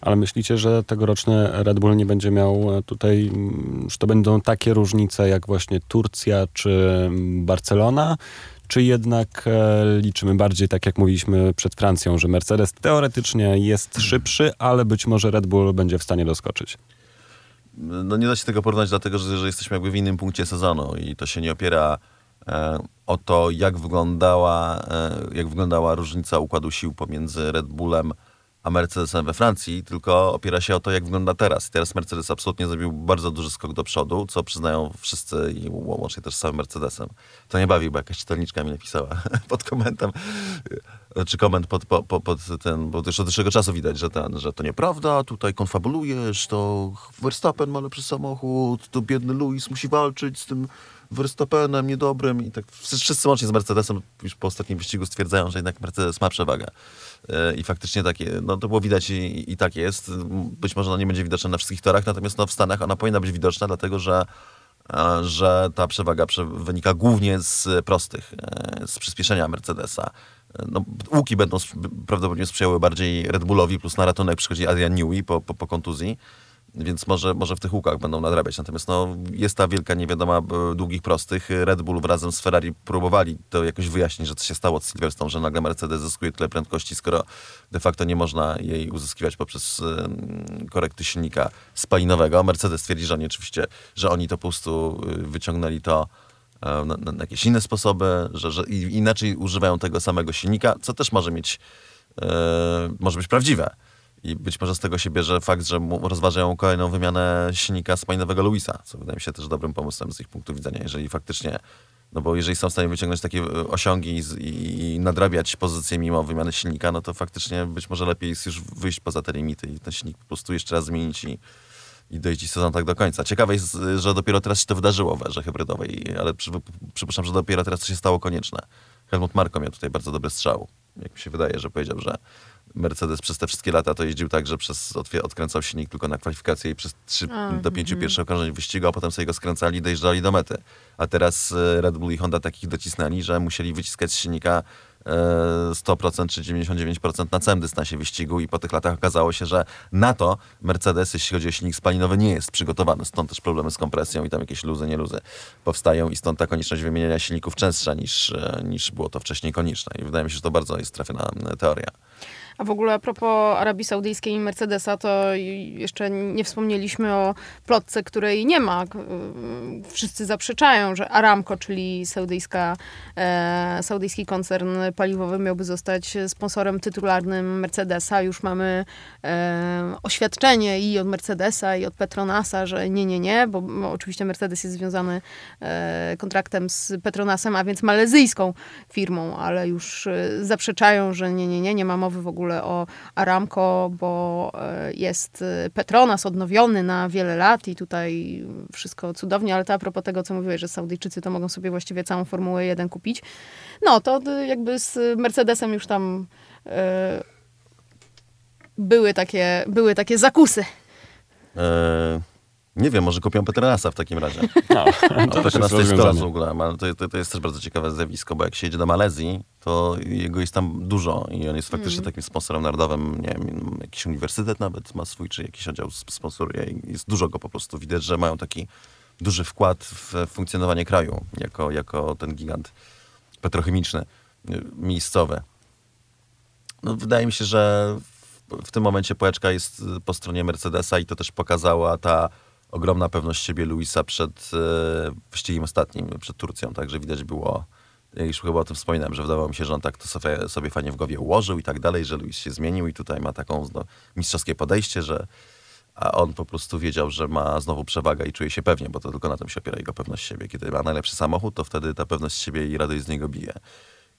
Ale myślicie, że tegoroczny Red Bull nie będzie miał e, tutaj, że to będą takie różnice jak właśnie Turcja czy Barcelona? Czy jednak e, liczymy bardziej, tak jak mówiliśmy przed Francją, że Mercedes teoretycznie jest szybszy, ale być może Red Bull będzie w stanie doskoczyć? No nie da się tego porównać, dlatego że, że jesteśmy jakby w innym punkcie sezonu i to się nie opiera e, o to, jak wyglądała, e, jak wyglądała różnica układu sił pomiędzy Red Bullem a Mercedesem we Francji, tylko opiera się o to, jak wygląda teraz. Teraz Mercedes absolutnie zrobił bardzo duży skok do przodu, co przyznają wszyscy i łącznie też z samym Mercedesem. To nie bawi, bo jakaś czytelniczka mi napisała pod komentem, e, czy koment pod, po, po, pod ten, bo też od dłuższego czasu widać, że, ten, że to nieprawda, tutaj konfabulujesz, to Verstappen ma lepszy samochód, to biedny Lewis musi walczyć z tym Verstappenem niedobrym i tak wszyscy, łącznie z Mercedesem już po ostatnim wyścigu stwierdzają, że jednak Mercedes ma przewagę. E, I faktycznie takie, no to było widać i, i tak jest. Być może ona nie będzie widoczna na wszystkich torach, natomiast no, w Stanach ona powinna być widoczna, dlatego że e, że ta przewaga prze- wynika głównie z prostych, e, z przyspieszenia Mercedesa. No, łuki będą prawdopodobnie sprzyjały bardziej Red Bullowi, plus na ratunek przychodzi Adrian Newey po, po, po kontuzji, więc może, może w tych łukach będą nadrabiać. Natomiast no, jest ta wielka niewiadoma e, długich prostych. Red Bull razem z Ferrari próbowali to jakoś wyjaśnić, że co się stało z Silverstone, że nagle Mercedes zyskuje tyle prędkości, skoro de facto nie można jej uzyskiwać poprzez korekty silnika spalinowego. Mercedes twierdzi, że oni oczywiście, że oni to po prostu y, wyciągnęli to e, na, na, jakieś inne sposoby, że, że inaczej używają tego samego silnika, co też może mieć, e, może być prawdziwe. I być może z tego się bierze fakt, że rozważają kolejną wymianę silnika spalinowego Luisa, co wydaje mi się też dobrym pomysłem z ich punktu widzenia, jeżeli faktycznie, no bo jeżeli są w stanie wyciągnąć takie e, osiągi i, i, nadrabiać pozycje mimo wymiany silnika, no to faktycznie być może lepiej jest już wyjść poza te limity i ten silnik po prostu jeszcze raz zmienić i, i dojeździć sezon tak do końca. Ciekawe jest, że dopiero teraz się to wydarzyło w erze hybrydowej, ale przy, przypuszczam, że dopiero teraz to się stało konieczne. Helmut Marko miał tutaj bardzo dobry strzał. Jak mi się wydaje, że powiedział, że Mercedes przez te wszystkie lata to jeździł tak, że przez odkręcał silnik tylko na kwalifikacje i przez 3 A, do 5 pierwszych okrążeń wyścigu, a potem sobie go skręcali i dojeżdżali do mety. A teraz e, Red Bull i Honda takich docisnęli, że musieli wyciskać z silnika e, 100% czy 99% na całym dystansie wyścigu i po tych latach okazało się, że na to Mercedes, jeśli chodzi o silnik spalinowy, nie jest przygotowany. Stąd też problemy z kompresją i tam jakieś luzy, nie luzy powstają i stąd ta konieczność wymieniania silników częstsza niż, e, niż było to wcześniej konieczne. I wydaje mi się, że to bardzo jest trafiona e, teoria. A w ogóle a propos Arabii Saudyjskiej i Mercedesa, to jeszcze nie wspomnieliśmy o plotce, której nie ma. Y, Wszyscy zaprzeczają, że Aramco, czyli saudyjska, e, saudyjski koncern paliwowy, miałby zostać sponsorem tytularnym Mercedesa. Już mamy e, oświadczenie i od Mercedesa, i od Petronasa, że nie, nie, nie, bo m, oczywiście Mercedes jest związany e, kontraktem z Petronasem, a więc malezyjską firmą, ale już e, zaprzeczają, że nie, nie, nie, nie ma mowy w ogóle o Aramco, bo e, jest e, Petronas odnowiony na wiele lat i tutaj wszystko cudownie, ale to a propos tego, co mówiłeś, że Saudyjczycy to mogą sobie właściwie całą Formułę 1 kupić, no to e, jakby z Mercedesem już tam były takie, były takie zakusy. E, Nie wiem, może kupią Petronasa w takim razie. No, A to jest to jest kolas w ogóle, ale to, to, to jest też bardzo ciekawe zjawisko, bo jak się jedzie do Malezji, to jego jest tam dużo i on jest faktycznie takim sponsorem narodowym, nie wiem, jakiś uniwersytet nawet ma swój, czy jakiś oddział sp- sponsoruje i jest dużo go po prostu. Widać, że mają taki duży wkład w funkcjonowanie kraju, jako, jako ten gigant petrochemiczny, y, miejscowy. No, wydaje mi się, że w, w tym momencie pałeczka jest po stronie Mercedesa i to też pokazała ta ogromna pewność siebie Luisa przed e, wyścigiem ostatnim, przed Turcją. Także widać było, już chyba o tym wspominałem, że wydawało mi się, że on tak to sobie, sobie fajnie w głowie ułożył i tak dalej, że Luis się zmienił i tutaj ma taką no, mistrzowskie podejście, że a on po prostu wiedział, że ma znowu przewagę i czuje się pewnie, bo to tylko na tym się opiera jego pewność siebie. Kiedy ma najlepszy samochód, to wtedy ta pewność siebie i radość z niego bije.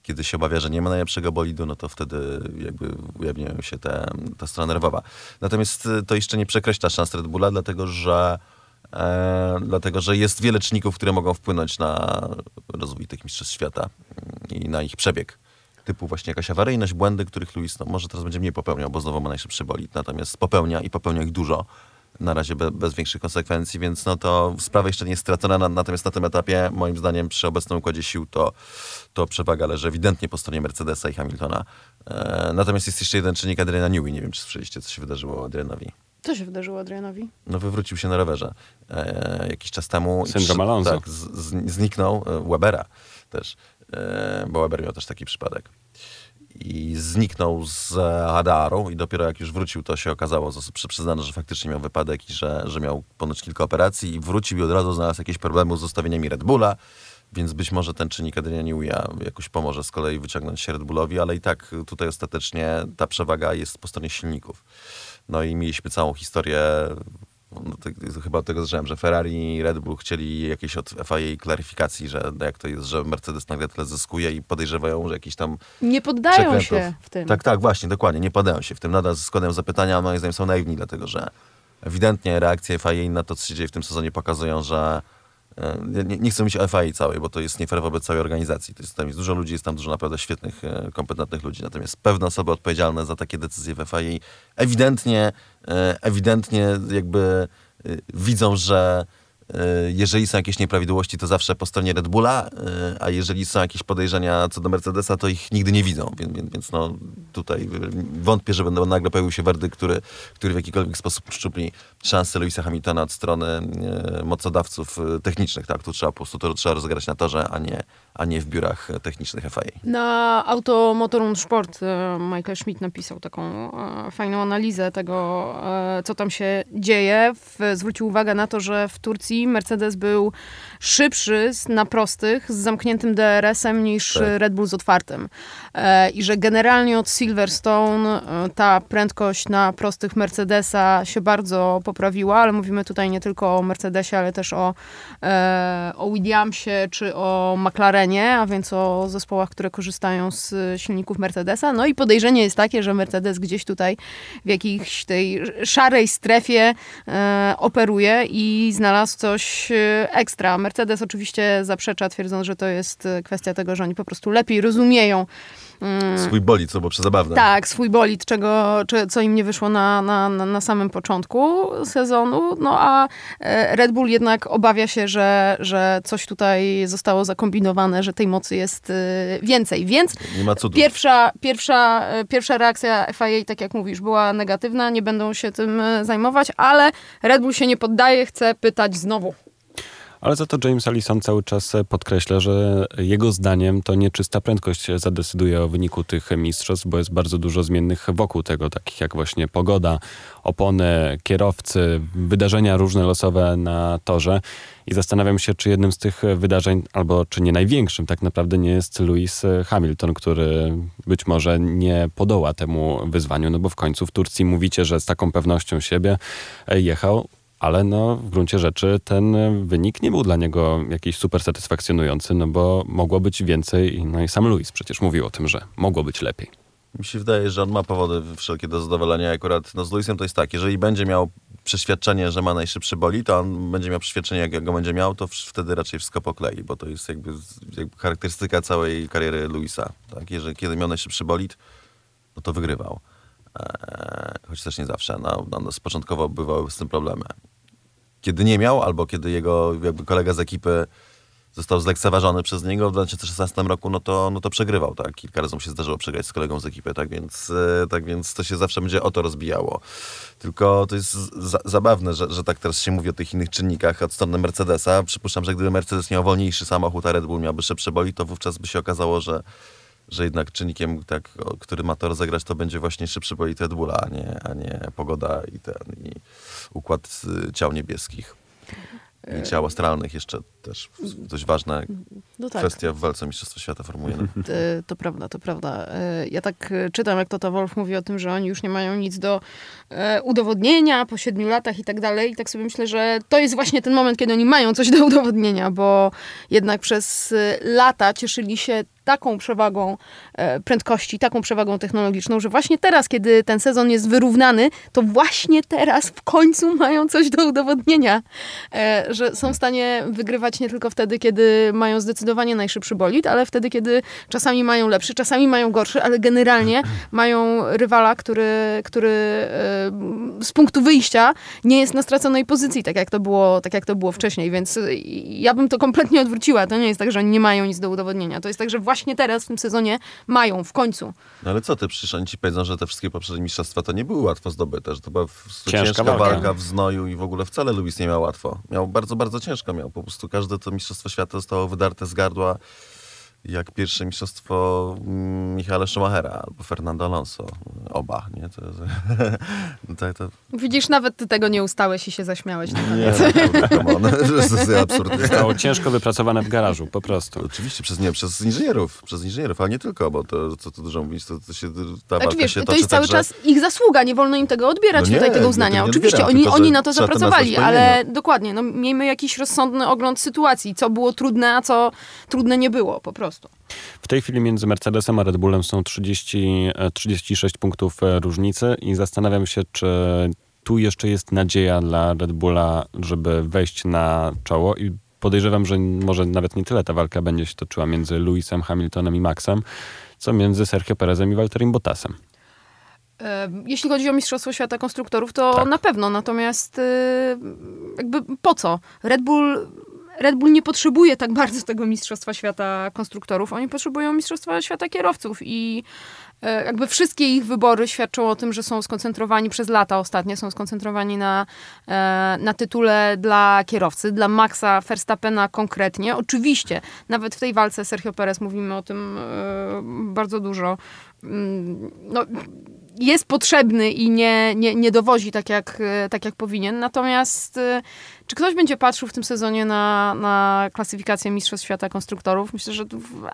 Kiedy się obawia, że nie ma najlepszego bolidu, no to wtedy jakby ujawniają się te, ta strona nerwowa. Natomiast y, to jeszcze nie przekreśla szans Red Bulla, dlatego że, e, dlatego że jest wiele czynników, które mogą wpłynąć na rozwój tych mistrzostw świata mm, i na ich przebieg. Typu właśnie jakaś awaryjność, błędy, których Luis no, może teraz będzie mniej popełniał, bo znowu ma najszybszy bolid. Natomiast popełnia i popełnia ich dużo. Na razie be, bez większych konsekwencji, więc no to sprawa jeszcze nie jest stracona. Na- Natomiast na tym etapie, moim zdaniem, przy obecnym układzie sił, to, to przewaga leży ewidentnie po stronie Mercedesa i Hamiltona. E, natomiast jest jeszcze jeden czynnik Adriana Newey. Nie wiem, czy słyszeliście, co się wydarzyło Adrianowi. Co się wydarzyło Adrianowi? No wywrócił się na rowerze e, jakiś czas temu. Syndrom Alonso. Tak, z, z, zniknął e, Webera też, e, bo Weber miał też taki przypadek. I zniknął z radaru i dopiero jak już wrócił, to się okazało, przyznano, że faktycznie miał wypadek i że, że miał ponoć kilka operacji i wrócił i od razu znalazł jakieś problemy z ustawieniami Red Bulla, więc być może ten czynnik Newey'a jakoś pomoże z kolei wyciągnąć się Red Bullowi, ale i tak tutaj ostatecznie ta przewaga jest po stronie silników. No i mieliśmy całą historię, no to, chyba tego zacząłem, że Ferrari i Red Bull chcieli jakieś od FIA klaryfikacji, że jak to jest, że Mercedes nagle tyle zyskuje i podejrzewają, że jakiś tam Nie poddają przekrętów. się w tym. Tak, tak, właśnie, dokładnie, nie padają się w tym. Nadal składam zapytania, a moim zdaniem są naiwni, dlatego że ewidentnie reakcje FIA na to, co się dzieje w tym sezonie pokazują, że nie, nie chcę mówić o FIA całej, bo to jest nie fair wobec całej organizacji. To jest, tam jest dużo ludzi, jest tam dużo naprawdę świetnych, e, kompetentnych ludzi. Natomiast pewne osoby odpowiedzialne za takie decyzje w FIA ewidentnie, e, ewidentnie jakby e, widzą, że e, jeżeli są jakieś nieprawidłowości, to zawsze po stronie Red Bulla, e, a jeżeli są jakieś podejrzenia co do Mercedesa, to ich nigdy nie widzą. Więc, więc, no, tutaj e, wątpię, że będą nagle pojawił się werdykt, który, który w jakikolwiek sposób uszczupli szanse Louisa Hamiltona od strony e, mocodawców e, technicznych. Tak? Tu trzeba po prostu to trzeba rozegrać na torze, a nie, a nie w biurach technicznych FIA. Na Auto Motor und Sport e, Michael Schmidt napisał taką e, fajną analizę tego, e, co tam się dzieje. Zwrócił uwagę na to, że w Turcji Mercedes był szybszy z- na prostych z zamkniętym DRS-em niż Tak. Red Bull z otwartym. E, I że generalnie od Silverstone e, ta prędkość na prostych Mercedesa się bardzo poprawiła, ale mówimy tutaj nie tylko o Mercedesie, ale też o, e, o Williamsie czy o McLarenie, a więc o zespołach, które korzystają z silników Mercedesa. No i podejrzenie jest takie, że Mercedes gdzieś tutaj w jakiejś tej szarej strefie operuje i znalazł coś ekstra. Mercedes oczywiście zaprzecza, twierdząc, że to jest e, kwestia tego, że oni po prostu lepiej rozumieją Swój bolid, co było przezabawne. tak, swój bolid, czego, czy, co im nie wyszło na, na, na, samym początku sezonu. No a e, Red Bull jednak obawia się, że, że coś tutaj zostało zakombinowane, że tej mocy jest e, więcej. Więc Nie ma cudu. pierwsza, pierwsza, pierwsza reakcja FIA, tak jak mówisz, była negatywna, nie będą się tym zajmować, ale Red Bull się nie poddaje, chce pytać znowu. Ale za to James Allison cały czas podkreśla, że jego zdaniem to nieczysta prędkość zadecyduje o wyniku tych mistrzostw, bo jest bardzo dużo zmiennych wokół tego, takich jak właśnie pogoda, opony, kierowcy, wydarzenia różne losowe na torze. I zastanawiam się, czy jednym z tych wydarzeń, albo czy nie największym tak naprawdę nie jest Lewis Hamilton, który być może nie podoła temu wyzwaniu, no bo w końcu w Turcji mówicie, że z taką pewnością siebie jechał, ale no, w gruncie rzeczy ten wynik nie był dla niego jakiś super satysfakcjonujący, no bo mogło być więcej. No i sam Luis przecież mówił o tym, że mogło być lepiej. Mi się wydaje, że on ma powody wszelkie do zadowolenia. Akurat no, z Luisem to jest tak, jeżeli będzie miał przeświadczenie, że ma najszybszy boli, to on będzie miał przeświadczenie, jak go będzie miał, to wtedy raczej wszystko poklei, bo to jest jakby, jakby charakterystyka całej kariery Luisa. Tak? Jeżeli kiedy miał najszybszy bolid, no to wygrywał. Eee, choć też nie zawsze. No, no, no, początkowo bywały z tym problemy. kiedy nie miał, albo kiedy jego jakby kolega z ekipy został zlekceważony przez niego w 2016 roku, no to, no to przegrywał, tak? Kilka razy mu się zdarzyło przegrać z kolegą z ekipy, tak więc, e, tak więc to się zawsze będzie o to rozbijało. Tylko to jest za, zabawne, że, że tak teraz się mówi o tych innych czynnikach od strony Mercedesa. Przypuszczam, że gdyby Mercedes miał wolniejszy samochód, a Red Bull miałby szybsze boli, to wówczas by się okazało, że że jednak czynnikiem, tak, który ma to rozegrać, to będzie właśnie szybszy bolid Red Bulla, a nie, a nie pogoda i ten i układ ciał niebieskich. I ciał astralnych jeszcze też dość ważna No tak, kwestia w walce Mistrzostwa Świata Formuły 1. e, to prawda, to prawda. E, Ja tak e, czytam, jak Toto Wolf mówi o tym, że oni już nie mają nic do e, udowodnienia po siedmiu latach i tak dalej. I tak sobie myślę, że to jest właśnie ten moment, kiedy oni mają coś do udowodnienia, bo jednak przez e, lata cieszyli się taką przewagą e, prędkości, taką przewagą technologiczną, że właśnie teraz, kiedy ten sezon jest wyrównany, to właśnie teraz w końcu mają coś do udowodnienia, e, że są w stanie wygrywać nie tylko wtedy, kiedy mają zdecydowanie najszybszy bolid, ale wtedy, kiedy czasami mają lepszy, czasami mają gorszy, ale generalnie mają rywala, który, który e, z punktu wyjścia nie jest na straconej pozycji, tak jak to było, tak jak to było wcześniej, więc e, ja bym to kompletnie odwróciła. To nie jest tak, że oni nie mają nic do udowodnienia. To jest tak, że właśnie teraz w tym sezonie mają w końcu. No ale co ty, przecież oni ci powiedzą, że te wszystkie poprzednie mistrzostwa to nie były łatwo zdobyte, że to była Ciężka ciężka, walka. walka. w znoju i w ogóle wcale Lewis nie miał łatwo. Miał bardzo, bardzo ciężko miał. Po prostu każde to mistrzostwo świata zostało wydarte z gardła jak pierwsze mistrzostwo mm, Michaela Schumachera albo Fernando Alonso. Oba, nie? To, to, to, to, Widzisz, nawet ty tego nie ustałeś i się zaśmiałeś. na nie, to jest absurd. Zostało ciężko wypracowane w garażu, po prostu. Oczywiście przez, nie, przez inżynierów, przez inżynierów, ale nie tylko, bo to, co tu dużo mówić, to, to się, ta Znaczy, wiesz, się to jest cały tak, że- czas ich zasługa, nie wolno im tego odbierać No nie, tutaj, tego uznania. Oczywiście odbieram, oni, tylko, oni że na to zapracowali, ale dokładnie, no, miejmy jakiś rozsądny ogląd sytuacji, co było trudne, a co trudne nie było, po prostu. W tej chwili między Mercedesem a Red Bullem są 30, e, 36 punktów e, różnicy i zastanawiam się, czy tu jeszcze jest nadzieja dla Red Bulla, żeby wejść na czoło i podejrzewam, że może nawet nie tyle ta walka będzie się toczyła między Lewisem, Hamiltonem i Maxem, co między Sergio Perezem i Walterim Bottasem. E, Jeśli chodzi o Mistrzostwo Świata Konstruktorów, to Tak. na pewno. Natomiast e, jakby po co? Red Bull, Red Bull nie potrzebuje tak bardzo tego Mistrzostwa Świata Konstruktorów. Oni potrzebują Mistrzostwa Świata Kierowców i e, jakby wszystkie ich wybory świadczą o tym, że są skoncentrowani przez lata ostatnie, są skoncentrowani na, e, na tytule dla kierowcy, dla Maxa Verstappena konkretnie. Oczywiście, nawet w tej walce Sergio Perez mówimy o tym e, bardzo dużo. Mm, No, jest potrzebny i nie, nie, nie dowozi tak jak, e, tak jak powinien. Natomiast e, czy ktoś będzie patrzył w tym sezonie na, na klasyfikację Mistrzostw Świata Konstruktorów? Myślę, że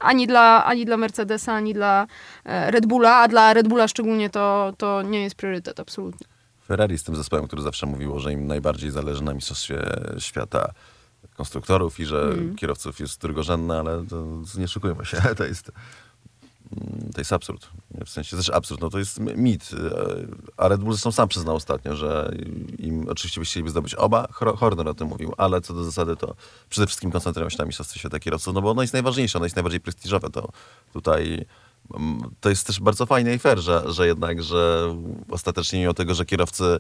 ani dla, ani dla Mercedesa, ani dla e, Red Bulla, a dla Red Bulla szczególnie to, to nie jest priorytet, absolutnie. Ferrari z tym zespołem, który zawsze mówiło, że im najbardziej zależy na mistrzostwie świata konstruktorów i że kierowców jest drugorzędne, ale to nie szukujmy się. To jest, mm, to jest absurd. W sensie też absurd, no to jest mit. A Red Bull zresztą sam przyznał ostatnio, że im oczywiście by chcieliby zdobyć oba. Hor- Horner o tym mówił, ale co do zasady to przede wszystkim koncentrują się na mistrzostwie świata kierowców, no bo ono jest najważniejsze, ono jest najbardziej prestiżowe. To tutaj mm, to jest też bardzo fajne i fair, że, że jednak, że ostatecznie mimo tego, że kierowcy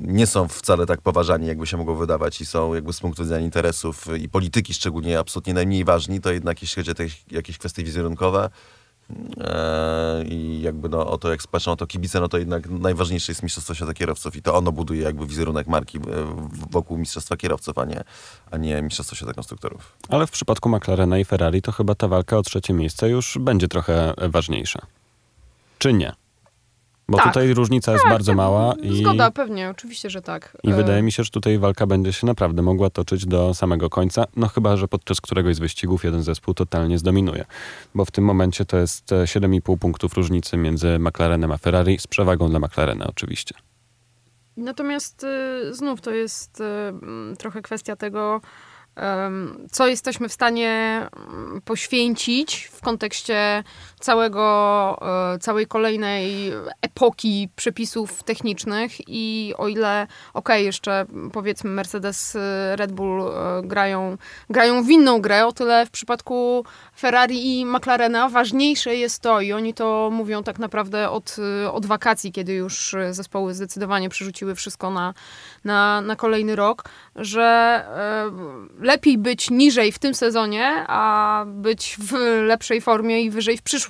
nie są wcale tak poważani, jakby się mogło wydawać i są jakby z punktu widzenia interesów i polityki szczególnie absolutnie najmniej ważni, to jednak jeśli chodzi o te, jakieś kwestie wizerunkowe i jakby no, o to, jak patrzą o to kibice, no to jednak najważniejsze jest Mistrzostwo Świata Kierowców i to ono buduje jakby wizerunek marki e, wokół Mistrzostwa Kierowców, a nie, a nie Mistrzostwo Świata Konstruktorów. Ale w przypadku McLarena i Ferrari to chyba ta walka o trzecie miejsce już będzie trochę ważniejsza. Czy nie? Bo Tak. tutaj różnica jest bardzo mała i, Zgoda, pewnie, oczywiście, że tak. i E, wydaje mi się, że tutaj walka będzie się naprawdę mogła toczyć do samego końca, no chyba, że podczas któregoś z wyścigów jeden zespół totalnie zdominuje. Bo w tym momencie to jest e, 7,5 punktów różnicy między McLarenem a Ferrari, z przewagą dla McLarena oczywiście. Natomiast y, znów to jest y, trochę kwestia tego, co jesteśmy w stanie mm, poświęcić w kontekście całego, e, całej kolejnej epoki przepisów technicznych i o ile, okej, jeszcze powiedzmy Mercedes, e, Red Bull e, grają, grają w inną grę, o tyle w przypadku Ferrari i McLarena ważniejsze jest to i oni to mówią tak naprawdę od, od wakacji, kiedy już zespoły zdecydowanie przerzuciły wszystko na, na, na kolejny rok, że lepiej być niżej w tym sezonie, a być w lepszej formie i wyżej w przyszłym.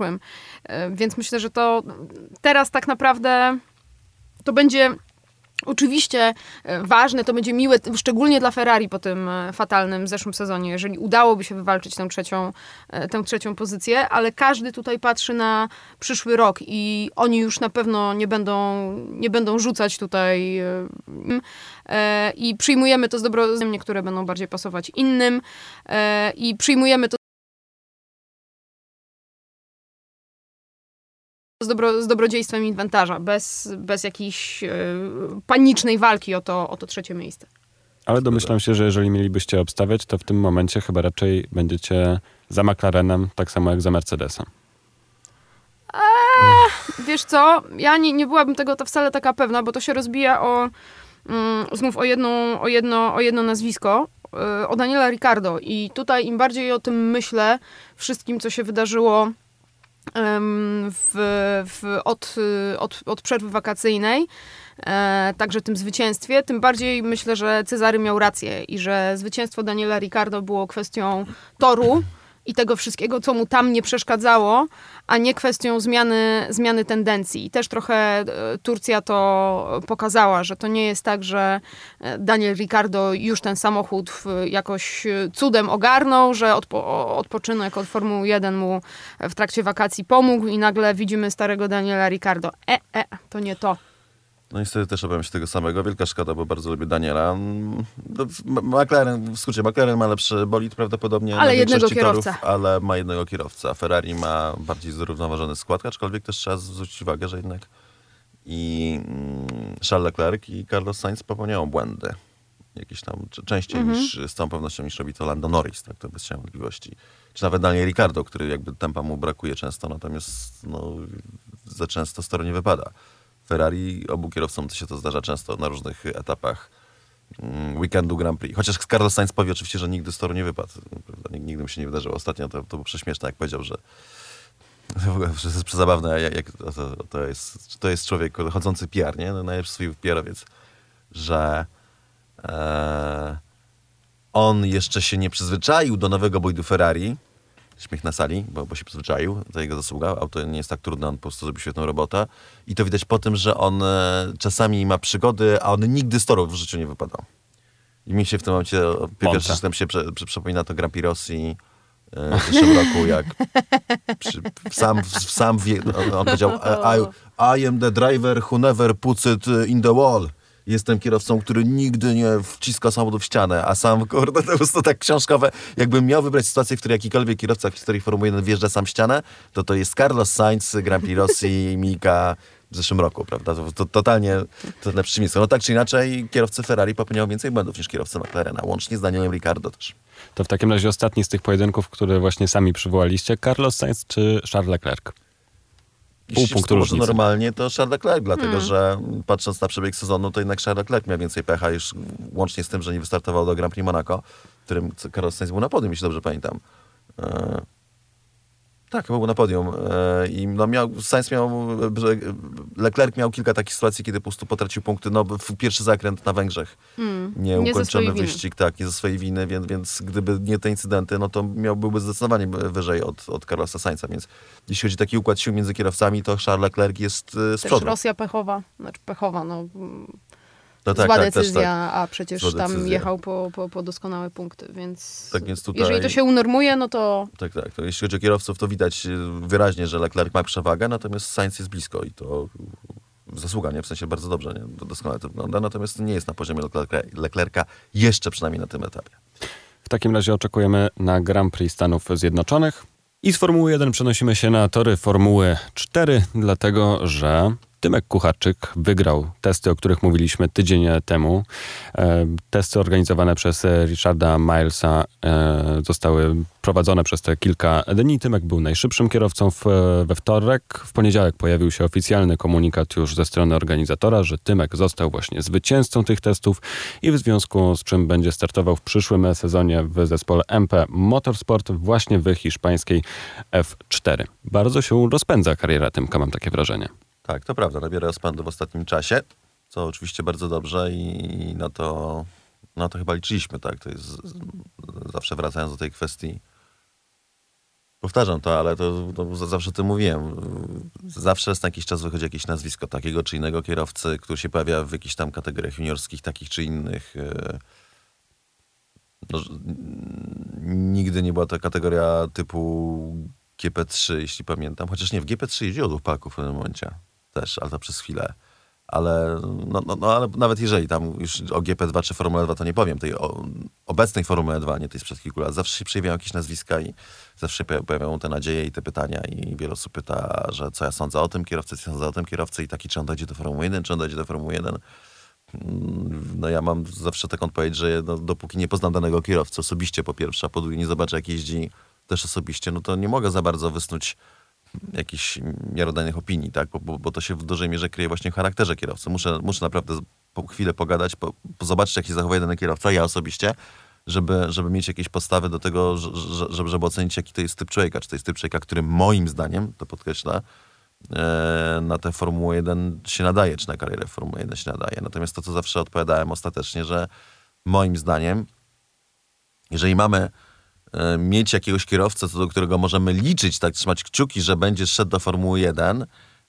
E, Więc myślę, że to teraz tak naprawdę to będzie oczywiście e, ważne, to będzie miłe, szczególnie dla Ferrari po tym e, fatalnym zeszłym sezonie, jeżeli udałoby się wywalczyć tę trzecią, tę trzecią pozycję, ale każdy tutaj patrzy na przyszły rok i oni już na pewno nie będą, nie będą rzucać tutaj i przyjmujemy to z dobro, niektóre będą bardziej pasować innym i przyjmujemy to z, dobro, z dobrodziejstwem inwentarza, bez, bez jakiejś e, panicznej walki o to, o to trzecie miejsce. Ale domyślam się, że jeżeli mielibyście obstawiać, to w tym momencie chyba raczej będziecie za McLarenem, tak samo jak za Mercedesem. Wiesz co, ja nie, nie byłabym tego to wcale taka pewna, bo to się rozbija o mm, znów o, jedną, o, jedno, o jedno nazwisko, y, o Daniela Ricardo. I tutaj im bardziej o tym myślę, wszystkim, co się wydarzyło w, w, od, od, od przerwy wakacyjnej, e, także tym zwycięstwie, tym bardziej myślę, że Cezary miał rację i że zwycięstwo Daniela Ricardo było kwestią toru i tego wszystkiego, co mu tam nie przeszkadzało, a nie kwestią zmiany, zmiany tendencji. I też trochę e, Turcja to pokazała, że to nie jest tak, że e, Daniel Ricardo już ten samochód w- jakoś e, cudem ogarnął, że odpo odpoczynek od Formuły 1 mu w trakcie wakacji pomógł i nagle widzimy starego Daniela Ricardo. E, e, to nie to. No niestety też obawiam się tego samego. Wielka szkoda, bo bardzo lubię Daniela. No, McLaren, w skrócie, McLaren ma lepszy bolid prawdopodobnie Ale jednego większości torów, kierowcę. ale ma jednego kierowcę. A Ferrari ma bardziej zrównoważony skład, aczkolwiek też trzeba zwrócić uwagę, że jednak i mm, Charles Leclerc i Carlos Sainz popełniają błędy. Jakieś tam częściej Mhm. niż, z całą pewnością niż robi to Lando Norris, tak to bez cienia wątpliwości. Czy nawet Daniel Ricardo, który jakby tempa mu brakuje często, natomiast no, za często z toru nie wypada. Ferrari, obu kierowcom to się to zdarza często na różnych etapach mm, weekendu Grand Prix. Chociaż Carlos Sainz powie oczywiście, że nigdy z toru nie wypadł. Prawda? Nig- Nigdy mu się nie wydarzyło. Ostatnio to, to było prześmieszne, jak powiedział, że to jest przezabawne, jak, jak to, to, jest, to jest człowiek chodzący PR, nie? No, najlepszy swój PR-owiec, że e, on jeszcze się nie przyzwyczaił do nowego bojdu Ferrari, śmiech na sali, bo, bo się przyzwyczaił, to jego zasługa. Auto nie jest tak trudne, on po prostu zrobi świetną robotę. I to widać po tym, że on e, czasami ma przygody, a on nigdy z torów w życiu nie wypadał. I mi się w tym momencie, pierwszy raz się prze, prze, przypomina to Grand Prix Rosji e, w zeszłym roku, jak przy, sam, sam wie, on, on powiedział I, I am the driver who never puts it in the wall. Jestem kierowcą, który nigdy nie wciska samochodu w ścianę, a sam, kurde, to jest to tak książkowe. Jakbym miał wybrać sytuację, w której jakikolwiek kierowca w historii Formuły 1 wjeżdża sam w ścianę, to to jest Carlos Sainz, Grand Prix Rosji, Mika w zeszłym roku, prawda? To, to totalnie to lepsze przeciwieństwo. No tak czy inaczej, kierowcy Ferrari popełniają więcej błędów niż kierowcy McLarena, łącznie z Danielem Ricardo też. To w takim razie ostatni z tych pojedynków, które właśnie sami przywołaliście, Carlos Sainz czy Charles Leclerc? Pół Jeśli punktu różnicy. normalnie, to Charles Leclerc, dlatego Hmm. że patrząc na przebieg sezonu, to jednak Charles Leclerc miał więcej pecha, już łącznie z tym, że nie wystartował do Grand Prix Monaco, w którym Carlos Sainz był na podium, jeśli dobrze pamiętam. Tak, chyba był na podium. E, I no miał, Sainz miał, Leclerc miał kilka takich sytuacji, kiedy po prostu potracił punkty. No, w pierwszy zakręt na Węgrzech. Nie ze Nieukończony winy. wyścig, tak, nie ze swojej winy, więc, więc gdyby nie te incydenty, no to miał, byłby zdecydowanie wyżej od, od Carlosa Sainza, więc jeśli chodzi o taki układ sił między kierowcami, to Charles Leclerc jest e, z Też przodu. Rosja pechowa, znaczy pechowa, no No tak, zła tak, też decyzja, tak. a przecież Zła tam decyzja. jechał po, po, po doskonałe punkty, więc, Tak więc tutaj- jeżeli to się unormuje, no to Tak, tak. To jeśli chodzi o kierowców, to widać e, wyraźnie, że Leclerc ma przewagę, natomiast Sainz jest blisko i to zasługa, nie? W sensie bardzo dobrze, nie? Doskonale to wygląda, natomiast nie jest na poziomie Leclerca, Leclerca jeszcze przynajmniej na tym etapie. W takim razie oczekujemy na Grand Prix Stanów Zjednoczonych. I z Formuły 1 przenosimy się na tory Formuły 4, dlatego że Tymek Kucharczyk wygrał testy, o których mówiliśmy tydzień temu. E, testy organizowane przez Richarda Milesa e, zostały prowadzone przez te kilka dni. Tymek był najszybszym kierowcą w, we wtorek. W poniedziałek pojawił się oficjalny komunikat już ze strony organizatora, że Tymek został właśnie zwycięzcą tych testów i w związku z czym będzie startował w przyszłym sezonie w zespole MP Motorsport właśnie w hiszpańskiej F4. Bardzo się rozpędza kariera Tymka, mam takie wrażenie. Tak, to prawda, nabiera rozpędu w ostatnim czasie, co oczywiście bardzo dobrze i na to, na to chyba liczyliśmy, tak, to jest zawsze wracając do tej kwestii Powtarzam to, ale to, to zawsze to mówiłem. Zawsze na jakiś czas wychodzi jakieś nazwisko takiego czy innego kierowcy, który się pojawia w jakichś tam kategoriach juniorskich, takich czy innych. E, no, nigdy nie była to kategoria typu GP3, jeśli pamiętam. Chociaż nie, w GP3 jeździło dwóch Polaków w pewnym momencie też, ale to przez chwilę. Ale, no, no, no, ale nawet jeżeli tam już o GP2 czy Formule 2 to nie powiem, tej o, obecnej Formule 2, nie tej sprzed kilku lat, zawsze się przejawiają jakieś nazwiska i zawsze pojawiają te nadzieje i te pytania i wiele osób pyta, że co ja sądzę o tym kierowcy, co ja sądzę o tym kierowcy i taki, czy on dojdzie do Formuły 1, czy on dojdzie do Formuły 1. Mm, no ja mam zawsze taką odpowiedź, że no, dopóki nie poznam danego kierowcy osobiście po pierwsze, a po drugie nie zobaczę jak jeździ też osobiście, no to nie mogę za bardzo wysnuć jakichś miarodajnych opinii, tak? Bo, bo, bo, to się w dużej mierze kryje właśnie w charakterze kierowcy. Muszę, muszę naprawdę po chwilę pogadać, po, po zobaczyć, jak się zachowuje dany kierowca, ja osobiście, żeby, żeby mieć jakieś postawy do tego, żeby, żeby ocenić, jaki to jest typ człowieka. Czy to jest typ człowieka, który moim zdaniem, to podkreślę, e, na tę Formułę 1 się nadaje, czy na karierę Formuły 1 się nadaje. Natomiast to, co zawsze odpowiadałem ostatecznie, że moim zdaniem, jeżeli mamy mieć jakiegoś kierowcę, co do którego możemy liczyć, tak, trzymać kciuki, że będzie szedł do Formuły 1,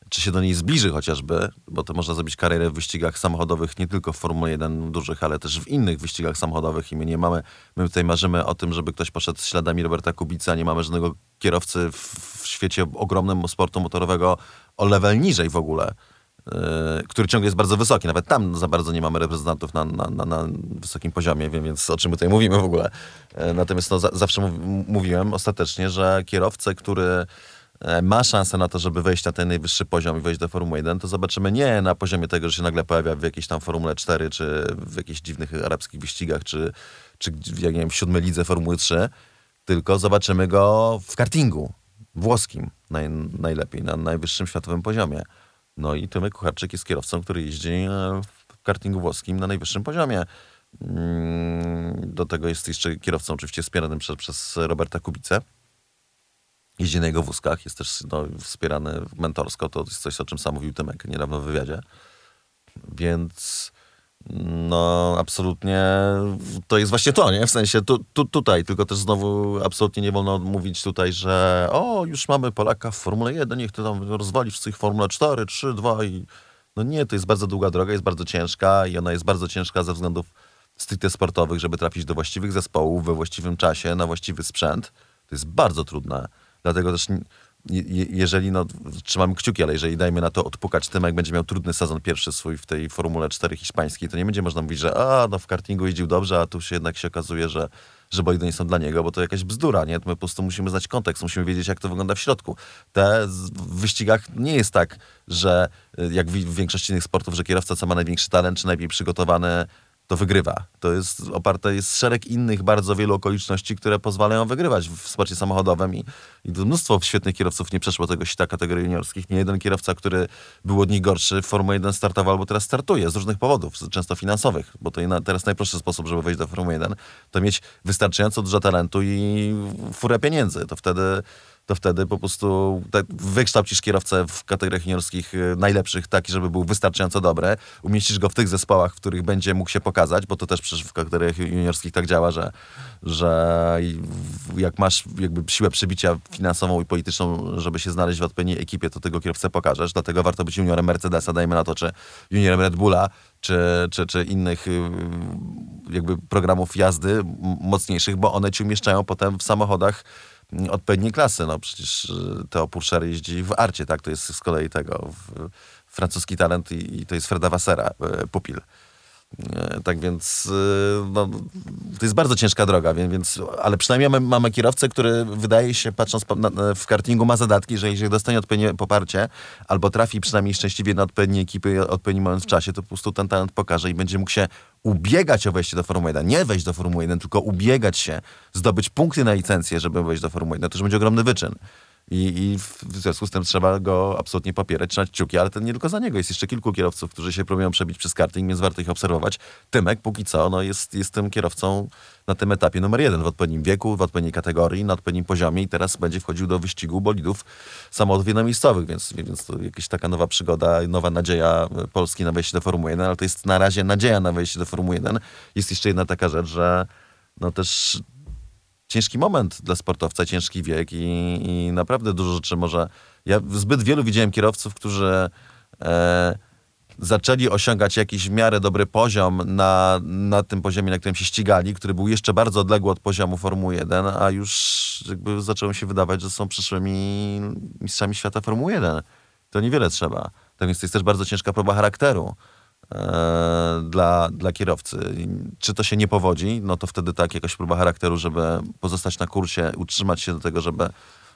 czy się do niej zbliży chociażby, bo to można zrobić karierę w wyścigach samochodowych nie tylko w Formule 1 dużych, ale też w innych wyścigach samochodowych i my nie mamy, my tutaj marzymy o tym, żeby ktoś poszedł śladami Roberta Kubica, nie mamy żadnego kierowcy w, w świecie ogromnym sportu motorowego o level niżej w ogóle. E, który ciągle jest bardzo wysoki. Nawet tam za bardzo nie mamy reprezentantów na, na, na, na wysokim poziomie, więc o czym tutaj mówimy w ogóle. E, natomiast no, za, zawsze mów, mówiłem ostatecznie, że kierowcę, który e, ma szansę na to, żeby wejść na ten najwyższy poziom i wejść do Formuły 1, to zobaczymy nie na poziomie tego, że się nagle pojawia w jakiejś tam Formule 4, czy w jakichś dziwnych arabskich wyścigach, czy, czy jak nie wiem, w siódmej lidze Formuły 3, tylko zobaczymy go w kartingu włoskim naj, najlepiej, na najwyższym światowym poziomie. No i Tymek Kucharczyk jest kierowcą, który jeździ e, w kartingu włoskim na najwyższym poziomie. Mm, do tego jest jeszcze kierowcą oczywiście wspieranym przez, przez Roberta Kubicę. Jeździ na jego wózkach, jest też no, wspierany mentorsko. To jest coś, o czym sam mówił Tymek niedawno w wywiadzie. Więc no, absolutnie to jest właśnie to, nie? W sensie tu, tu, tutaj, tylko też znowu absolutnie nie wolno mówić tutaj, że o, już mamy Polaka w Formule 1, niech to tam rozwali wszystkich Formule 4, 3, 2 i... No nie, to jest bardzo długa droga, jest bardzo ciężka i ona jest bardzo ciężka ze względów stricte sportowych, żeby trafić do właściwych zespołów we właściwym czasie, na właściwy sprzęt. To jest bardzo trudne. Dlatego też jeżeli, no, trzymamy kciuki, ale jeżeli dajmy na to odpukać Tymek będzie miał trudny sezon pierwszy swój w tej Formule 4 hiszpańskiej, to nie będzie można mówić, że a, no w kartingu jeździł dobrze, a tu się jednak się okazuje, że, że bolidy nie są dla niego, bo to jakaś bzdura, nie? My po prostu musimy znać kontekst, musimy wiedzieć, jak to wygląda w środku. Te w wyścigach nie jest tak, że y, jak w większości innych sportów, że kierowca, co ma największy talent, czy najlepiej przygotowany, to wygrywa. To jest oparte, jest szereg innych bardzo wielu okoliczności, które pozwalają wygrywać w sporcie samochodowym i, i mnóstwo świetnych kierowców nie przeszło tego sita kategorii juniorskich. Nie jeden kierowca, który był od nich gorszy w Formuły 1 startował albo teraz startuje z różnych powodów, często finansowych, bo to teraz najprostszy sposób, żeby wejść do Formuły 1, to mieć wystarczająco dużo talentu i furę pieniędzy. To wtedy to wtedy po prostu tak wykształcisz kierowcę w kategoriach juniorskich y, najlepszych tak, żeby był wystarczająco dobry, umieścisz go w tych zespołach, w których będzie mógł się pokazać, bo to też przecież w kategoriach juniorskich tak działa, że, że jak masz jakby siłę przebicia finansową i polityczną, żeby się znaleźć w odpowiedniej ekipie, to tego kierowcę pokażesz, dlatego warto być juniorem Mercedesa, dajmy na to, czy juniorem Red Bulla, czy, czy, czy innych y, jakby programów jazdy mocniejszych, bo one ci umieszczają potem w samochodach odpowiedniej klasy. No przecież y, Teo Purcher jeździ w Arcie, tak? To jest z kolei tego w, francuski talent i, i, to jest Freda Wassera, y, pupil. E, Tak więc y, no, to jest bardzo ciężka droga, więc, ale przynajmniej mamy, kierowcę, który wydaje się, patrząc po, na, w kartingu, ma zadatki, że jeżeli dostanie odpowiednie poparcie albo trafi przynajmniej szczęśliwie na odpowiednie ekipy odpowiedni moment w czasie, to po prostu ten talent pokaże i będzie mógł się ubiegać o wejście do Formuły 1. Nie wejść do Formuły 1, tylko ubiegać się, zdobyć punkty na licencję, żeby wejść do Formuły 1. To już będzie ogromny wyczyn. I, I w związku z tym trzeba go absolutnie popierać, trzymać kciuki, ale to nie tylko za niego. Jest jeszcze kilku kierowców, którzy się próbują przebić przez karty i więc warto ich obserwować. Tymek póki co no, jest, jest tym kierowcą na tym etapie numer jeden w odpowiednim wieku, w odpowiedniej kategorii, na odpowiednim poziomie i teraz będzie wchodził do wyścigu bolidów samochodów jednomiejscowych, więc, więc to jakaś taka nowa przygoda, nowa nadzieja Polski na wejście do Formuły 1, ale to jest na razie nadzieja na wejście do Formuły 1. Jest jeszcze jedna taka rzecz, że no też ciężki moment dla sportowca, ciężki wiek i, i naprawdę dużo rzeczy może... Ja zbyt wielu widziałem kierowców, którzy e, zaczęli osiągać jakiś w miarę dobry poziom na, na tym poziomie, na którym się ścigali, który był jeszcze bardzo odległy od poziomu Formuły 1, a już jakby zaczęło się wydawać, że są przyszłymi mistrzami świata Formuły 1. To niewiele trzeba. Tak więc to jest też bardzo ciężka próba charakteru dla, dla kierowcy. Czy to się nie powodzi, no to wtedy tak, jakaś próba charakteru, żeby pozostać na kursie, utrzymać się do tego, żeby,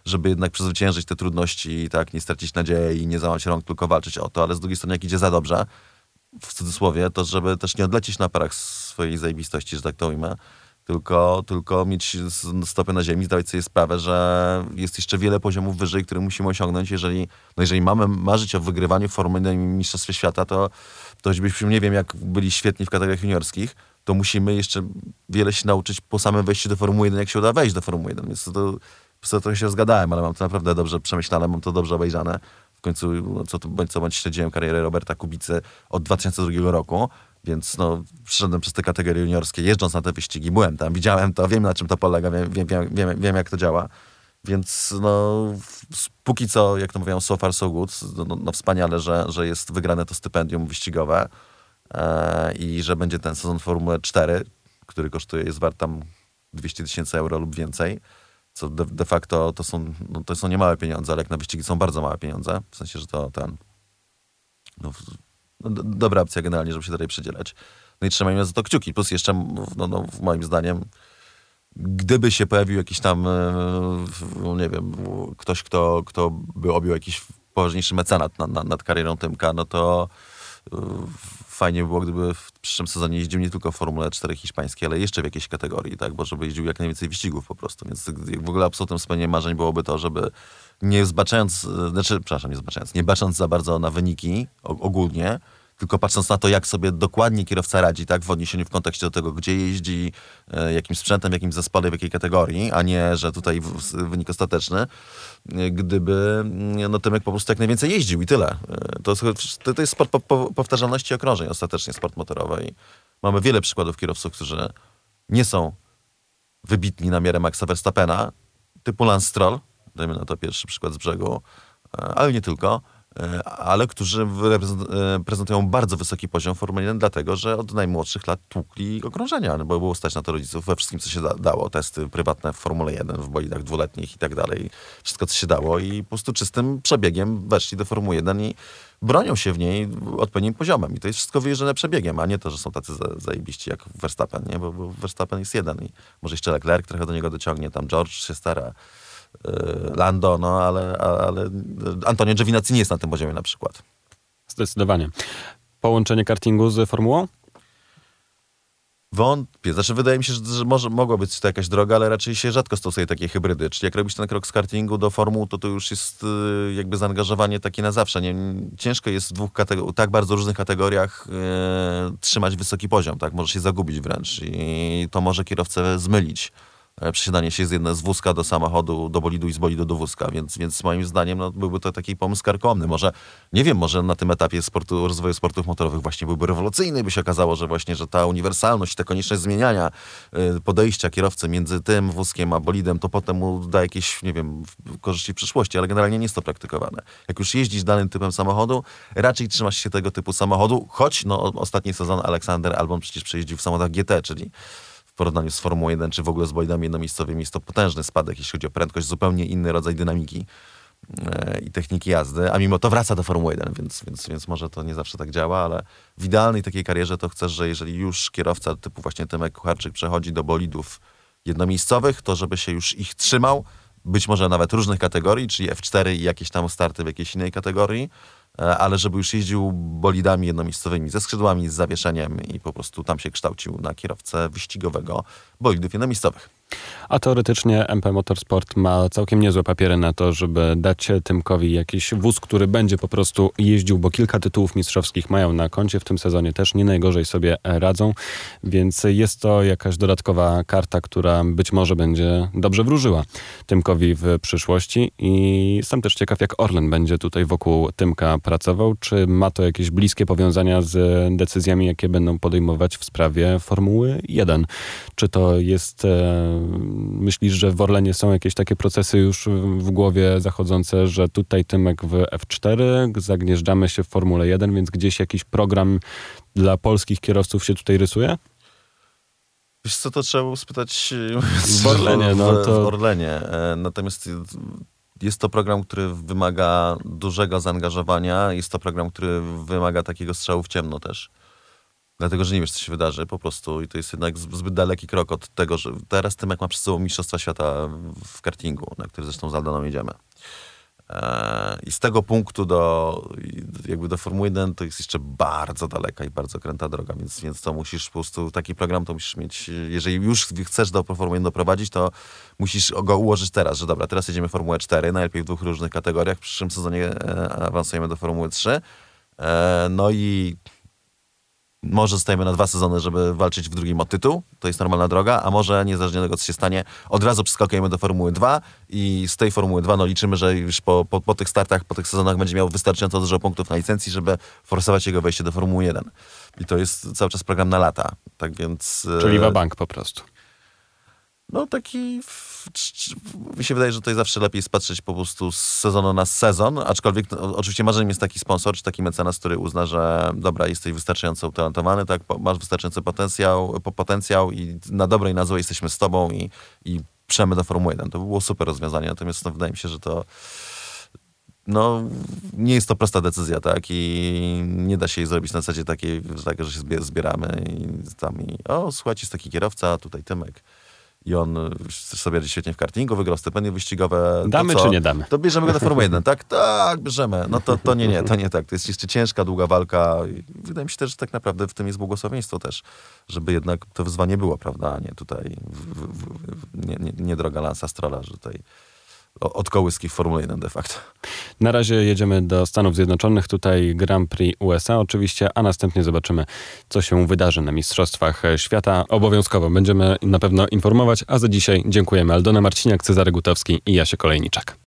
żeby jednak przezwyciężyć te trudności tak, nie stracić nadziei nie załamać rąk, tylko walczyć o to, ale z drugiej strony, jak idzie za dobrze, w cudzysłowie, to żeby też nie odlecieć na parach swojej zajebistości, że tak to ujmę, tylko, tylko mieć s- stopy na ziemi, zdawać sobie sprawę, że jest jeszcze wiele poziomów wyżej, które musimy osiągnąć. Jeżeli, no jeżeli mamy marzyć o wygrywaniu Formuły 1 i Mistrzostwie Świata, to, to choćbyśmy nie wiem, jak byli świetni w kategoriach juniorskich, to musimy jeszcze wiele się nauczyć po samym wejściu do Formuły 1, jak się uda wejść do Formuły 1. Więc to, to trochę się zgadałem, ale mam to naprawdę dobrze przemyślane, mam to dobrze obejrzane. W końcu, no, co, bądź co bądź śledziłem karierę Roberta Kubicy od 2002 roku, więc no, przeszedłem przez te kategorie juniorskie, jeżdżąc na te wyścigi, byłem tam, widziałem to, wiem na czym to polega, wiem, wiem, wiem, wiem, jak to działa. Więc no, póki co, jak to mówią, so far so good, no, no, no wspaniale, że, że jest wygrane to stypendium wyścigowe e, i że będzie ten sezon Formuły 4, który kosztuje, jest wart tam 200 tysięcy euro lub więcej, co de, de facto to są, no, to są niemałe pieniądze, ale jak na wyścigi są bardzo małe pieniądze, w sensie, że to ten, no, no, do- dobra opcja generalnie, żeby się dalej przydzielać. No i trzymajmy za to kciuki, plus jeszcze, no, no, moim zdaniem, gdyby się pojawił jakiś tam, e, no nie wiem, ktoś, kto, kto by objął jakiś poważniejszy mecenat nad, nad, nad karierą Tymka, no to e, fajnie by było, gdyby w przyszłym sezonie jeździł nie tylko w Formule 4 hiszpańskiej, ale jeszcze w jakiejś kategorii, tak, bo żeby jeździł jak najwięcej wyścigów po prostu. Więc w ogóle absolutnym spełnieniem marzeń byłoby to, żeby nie zbaczając, e, znaczy, przepraszam, nie zbaczając, nie bacząc za bardzo na wyniki ogólnie, tylko patrząc na to, jak sobie dokładnie kierowca radzi, tak, w odniesieniu w kontekście do tego, gdzie jeździ, e, jakim sprzętem, jakim zespole, w jakiej kategorii, a nie, że tutaj wynik ostateczny, e, gdyby mm, no, Tymek po prostu jak najwięcej jeździł i tyle. E, To, to, jest sport po, po, powtarzalności okrążeń, ostatecznie sport motorowy i mamy wiele przykładów kierowców, którzy nie są wybitni na miarę Maxa Verstappena, typu Lance Stroll, dajmy na to pierwszy przykład z brzegu, ale nie tylko, ale którzy e, prezentują bardzo wysoki poziom Formuły 1, dlatego że od najmłodszych lat tłukli okrążenia, no bo było stać na to rodziców we wszystkim, co się da- dało. Testy prywatne w Formule 1, w bolidach dwuletnich i tak dalej. Wszystko, co się dało i po prostu czystym przebiegiem weszli do Formuły 1 i bronią się w niej odpowiednim poziomem. I to jest wszystko wyjeżdżone przebiegiem, a nie to, że są tacy za, zajebiści jak Verstappen, nie? Bo, bo Verstappen jest jeden i może jeszcze Leclerc trochę do niego dociągnie, tam George się stara, Lando, no ale, ale Antonio Giovinazzi nie jest na tym poziomie na przykład. Zdecydowanie. Połączenie kartingu z formułą? Wątpię. Znaczy, wydaje mi się, że, że może, mogła być to jakaś droga, ale raczej się rzadko stosuje takie hybrydy. Czyli jak robisz ten krok z kartingu do formuł, to to już jest y, jakby zaangażowanie takie na zawsze. Nie, ciężko jest w dwóch tak bardzo różnych kategoriach y, trzymać wysoki poziom. Tak? Może się zagubić wręcz i to może kierowcę zmylić. E, Przesiadanie się z, jedne, z wózka do samochodu, do bolidu i z bolidu do wózka, więc, więc moim zdaniem no, byłby to taki pomysł karkołomny. Może, nie wiem, może na tym etapie sportu, rozwoju sportów motorowych właśnie byłby rewolucyjny, by się okazało, że właśnie, że ta uniwersalność, ta konieczność zmieniania y, podejścia kierowcy między tym wózkiem a bolidem, to potem mu da jakieś, nie wiem, korzyści w przyszłości, ale generalnie nie jest to praktykowane. Jak już jeździsz danym typem samochodu, raczej trzymasz się tego typu samochodu, choć no, ostatni sezon Aleksander Albon przecież przejeździł w samochodach GT, czyli w porównaniu z Formułą 1 czy w ogóle z bolidami jednomiejscowymi jest to potężny spadek, jeśli chodzi o prędkość, zupełnie inny rodzaj dynamiki. e, i techniki jazdy, a mimo to wraca do Formuły 1, więc, więc, więc może to nie zawsze tak działa, ale w idealnej takiej karierze to chcesz, że jeżeli już kierowca typu właśnie Tymek Kucharczyk przechodzi do bolidów jednomiejscowych, to żeby się już ich trzymał, być może nawet różnych kategorii, czyli F4 i jakieś tam starty w jakiejś innej kategorii, e, ale żeby już jeździł bolidami jednomiejscowymi ze skrzydłami, z zawieszeniem i po prostu tam się kształcił na kierowcę wyścigowego bolidów jednomiejscowych. A teoretycznie MP Motorsport ma całkiem niezłe papiery na to, żeby dać Tymkowi jakiś wóz, który będzie po prostu jeździł, bo kilka tytułów mistrzowskich mają na koncie. W tym sezonie też nie najgorzej sobie radzą, więc jest to jakaś dodatkowa karta, która być może będzie dobrze wróżyła Tymkowi w przyszłości. I jestem też ciekaw, jak Orlen będzie tutaj wokół Tymka pracował, czy ma to jakieś bliskie powiązania z decyzjami, jakie będą podejmować w sprawie Formuły 1. Czy to jest e, myślisz, że w Orlenie są jakieś takie procesy już w głowie zachodzące, że tutaj Tymek w F4, zagnieżdżamy się w Formule 1, więc gdzieś jakiś program dla polskich kierowców się tutaj rysuje? Wiesz co, to trzeba było spytać w Orlenie. No to... w Orlenie. E, Natomiast jest to program, który wymaga dużego zaangażowania. Jest to program, który wymaga takiego strzału w ciemno też. Dlatego, że nie wiesz, co się wydarzy po prostu. I to jest jednak zbyt daleki krok od tego, że teraz Tymek ma przed sobą Mistrzostwa Świata w kartingu, na który zresztą z Aldaną jedziemy. Eee, I z tego punktu do, jakby do Formuły 1 to jest jeszcze bardzo daleka i bardzo kręta droga, więc, więc to musisz po prostu, taki program to musisz mieć, jeżeli już chcesz do Formuły 1 doprowadzić, to musisz go ułożyć teraz, że dobra, teraz jedziemy Formułę 4, najlepiej w dwóch różnych kategoriach, w przyszłym sezonie e, awansujemy do Formuły 3, eee, no i może zostajemy na dwa sezony, żeby walczyć w drugim o tytuł, to jest normalna droga, a może niezależnie od tego, co się stanie, od razu przeskakujemy do Formuły 2 i z tej Formuły 2 no, liczymy, że już po, po, po tych startach, po tych sezonach będzie miał wystarczająco dużo punktów na licencji, żeby forsować jego wejście do Formuły 1. I to jest cały czas program na lata. Tak więc... Czyli bank po prostu. No taki, mi się wydaje, że tutaj zawsze lepiej spatrzeć po prostu z sezonu na sezon, aczkolwiek no, oczywiście marzeniem jest taki sponsor, czy taki mecenas, który uzna, że dobra, jesteś wystarczająco utalentowany, tak, masz wystarczający potencjał, potencjał i na dobre i na złe jesteśmy z tobą i, i przemy do Formuły 1. To by było super rozwiązanie, natomiast no, wydaje mi się, że to no, nie jest to prosta decyzja, tak? I nie da się jej zrobić na zasadzie takiej, że, że się zbieramy i tam i o, słuchajcie, jest taki kierowca, tutaj Tymek i on sobie radzi świetnie w kartingu, wygrał stypendium wyścigowe. Damy czy nie damy? To bierzemy go do Formuły 1, tak? Tak, bierzemy. No to, to nie, nie, to nie tak. To jest jeszcze ciężka, długa walka. I wydaje mi się też, że tak naprawdę w tym jest błogosławieństwo też, żeby jednak to wyzwanie było, prawda? A nie tutaj, w, w, w, nie, nie, nie droga Lansa Strola, że tutaj od kołyski w Formule 1 de facto. Na razie jedziemy do Stanów Zjednoczonych, tutaj Grand Prix USA oczywiście, a następnie zobaczymy, co się wydarzy na Mistrzostwach Świata. Obowiązkowo będziemy na pewno informować, a za dzisiaj dziękujemy Aldona Marciniak, Cezary Gutowski i Jasie Kolejniczak.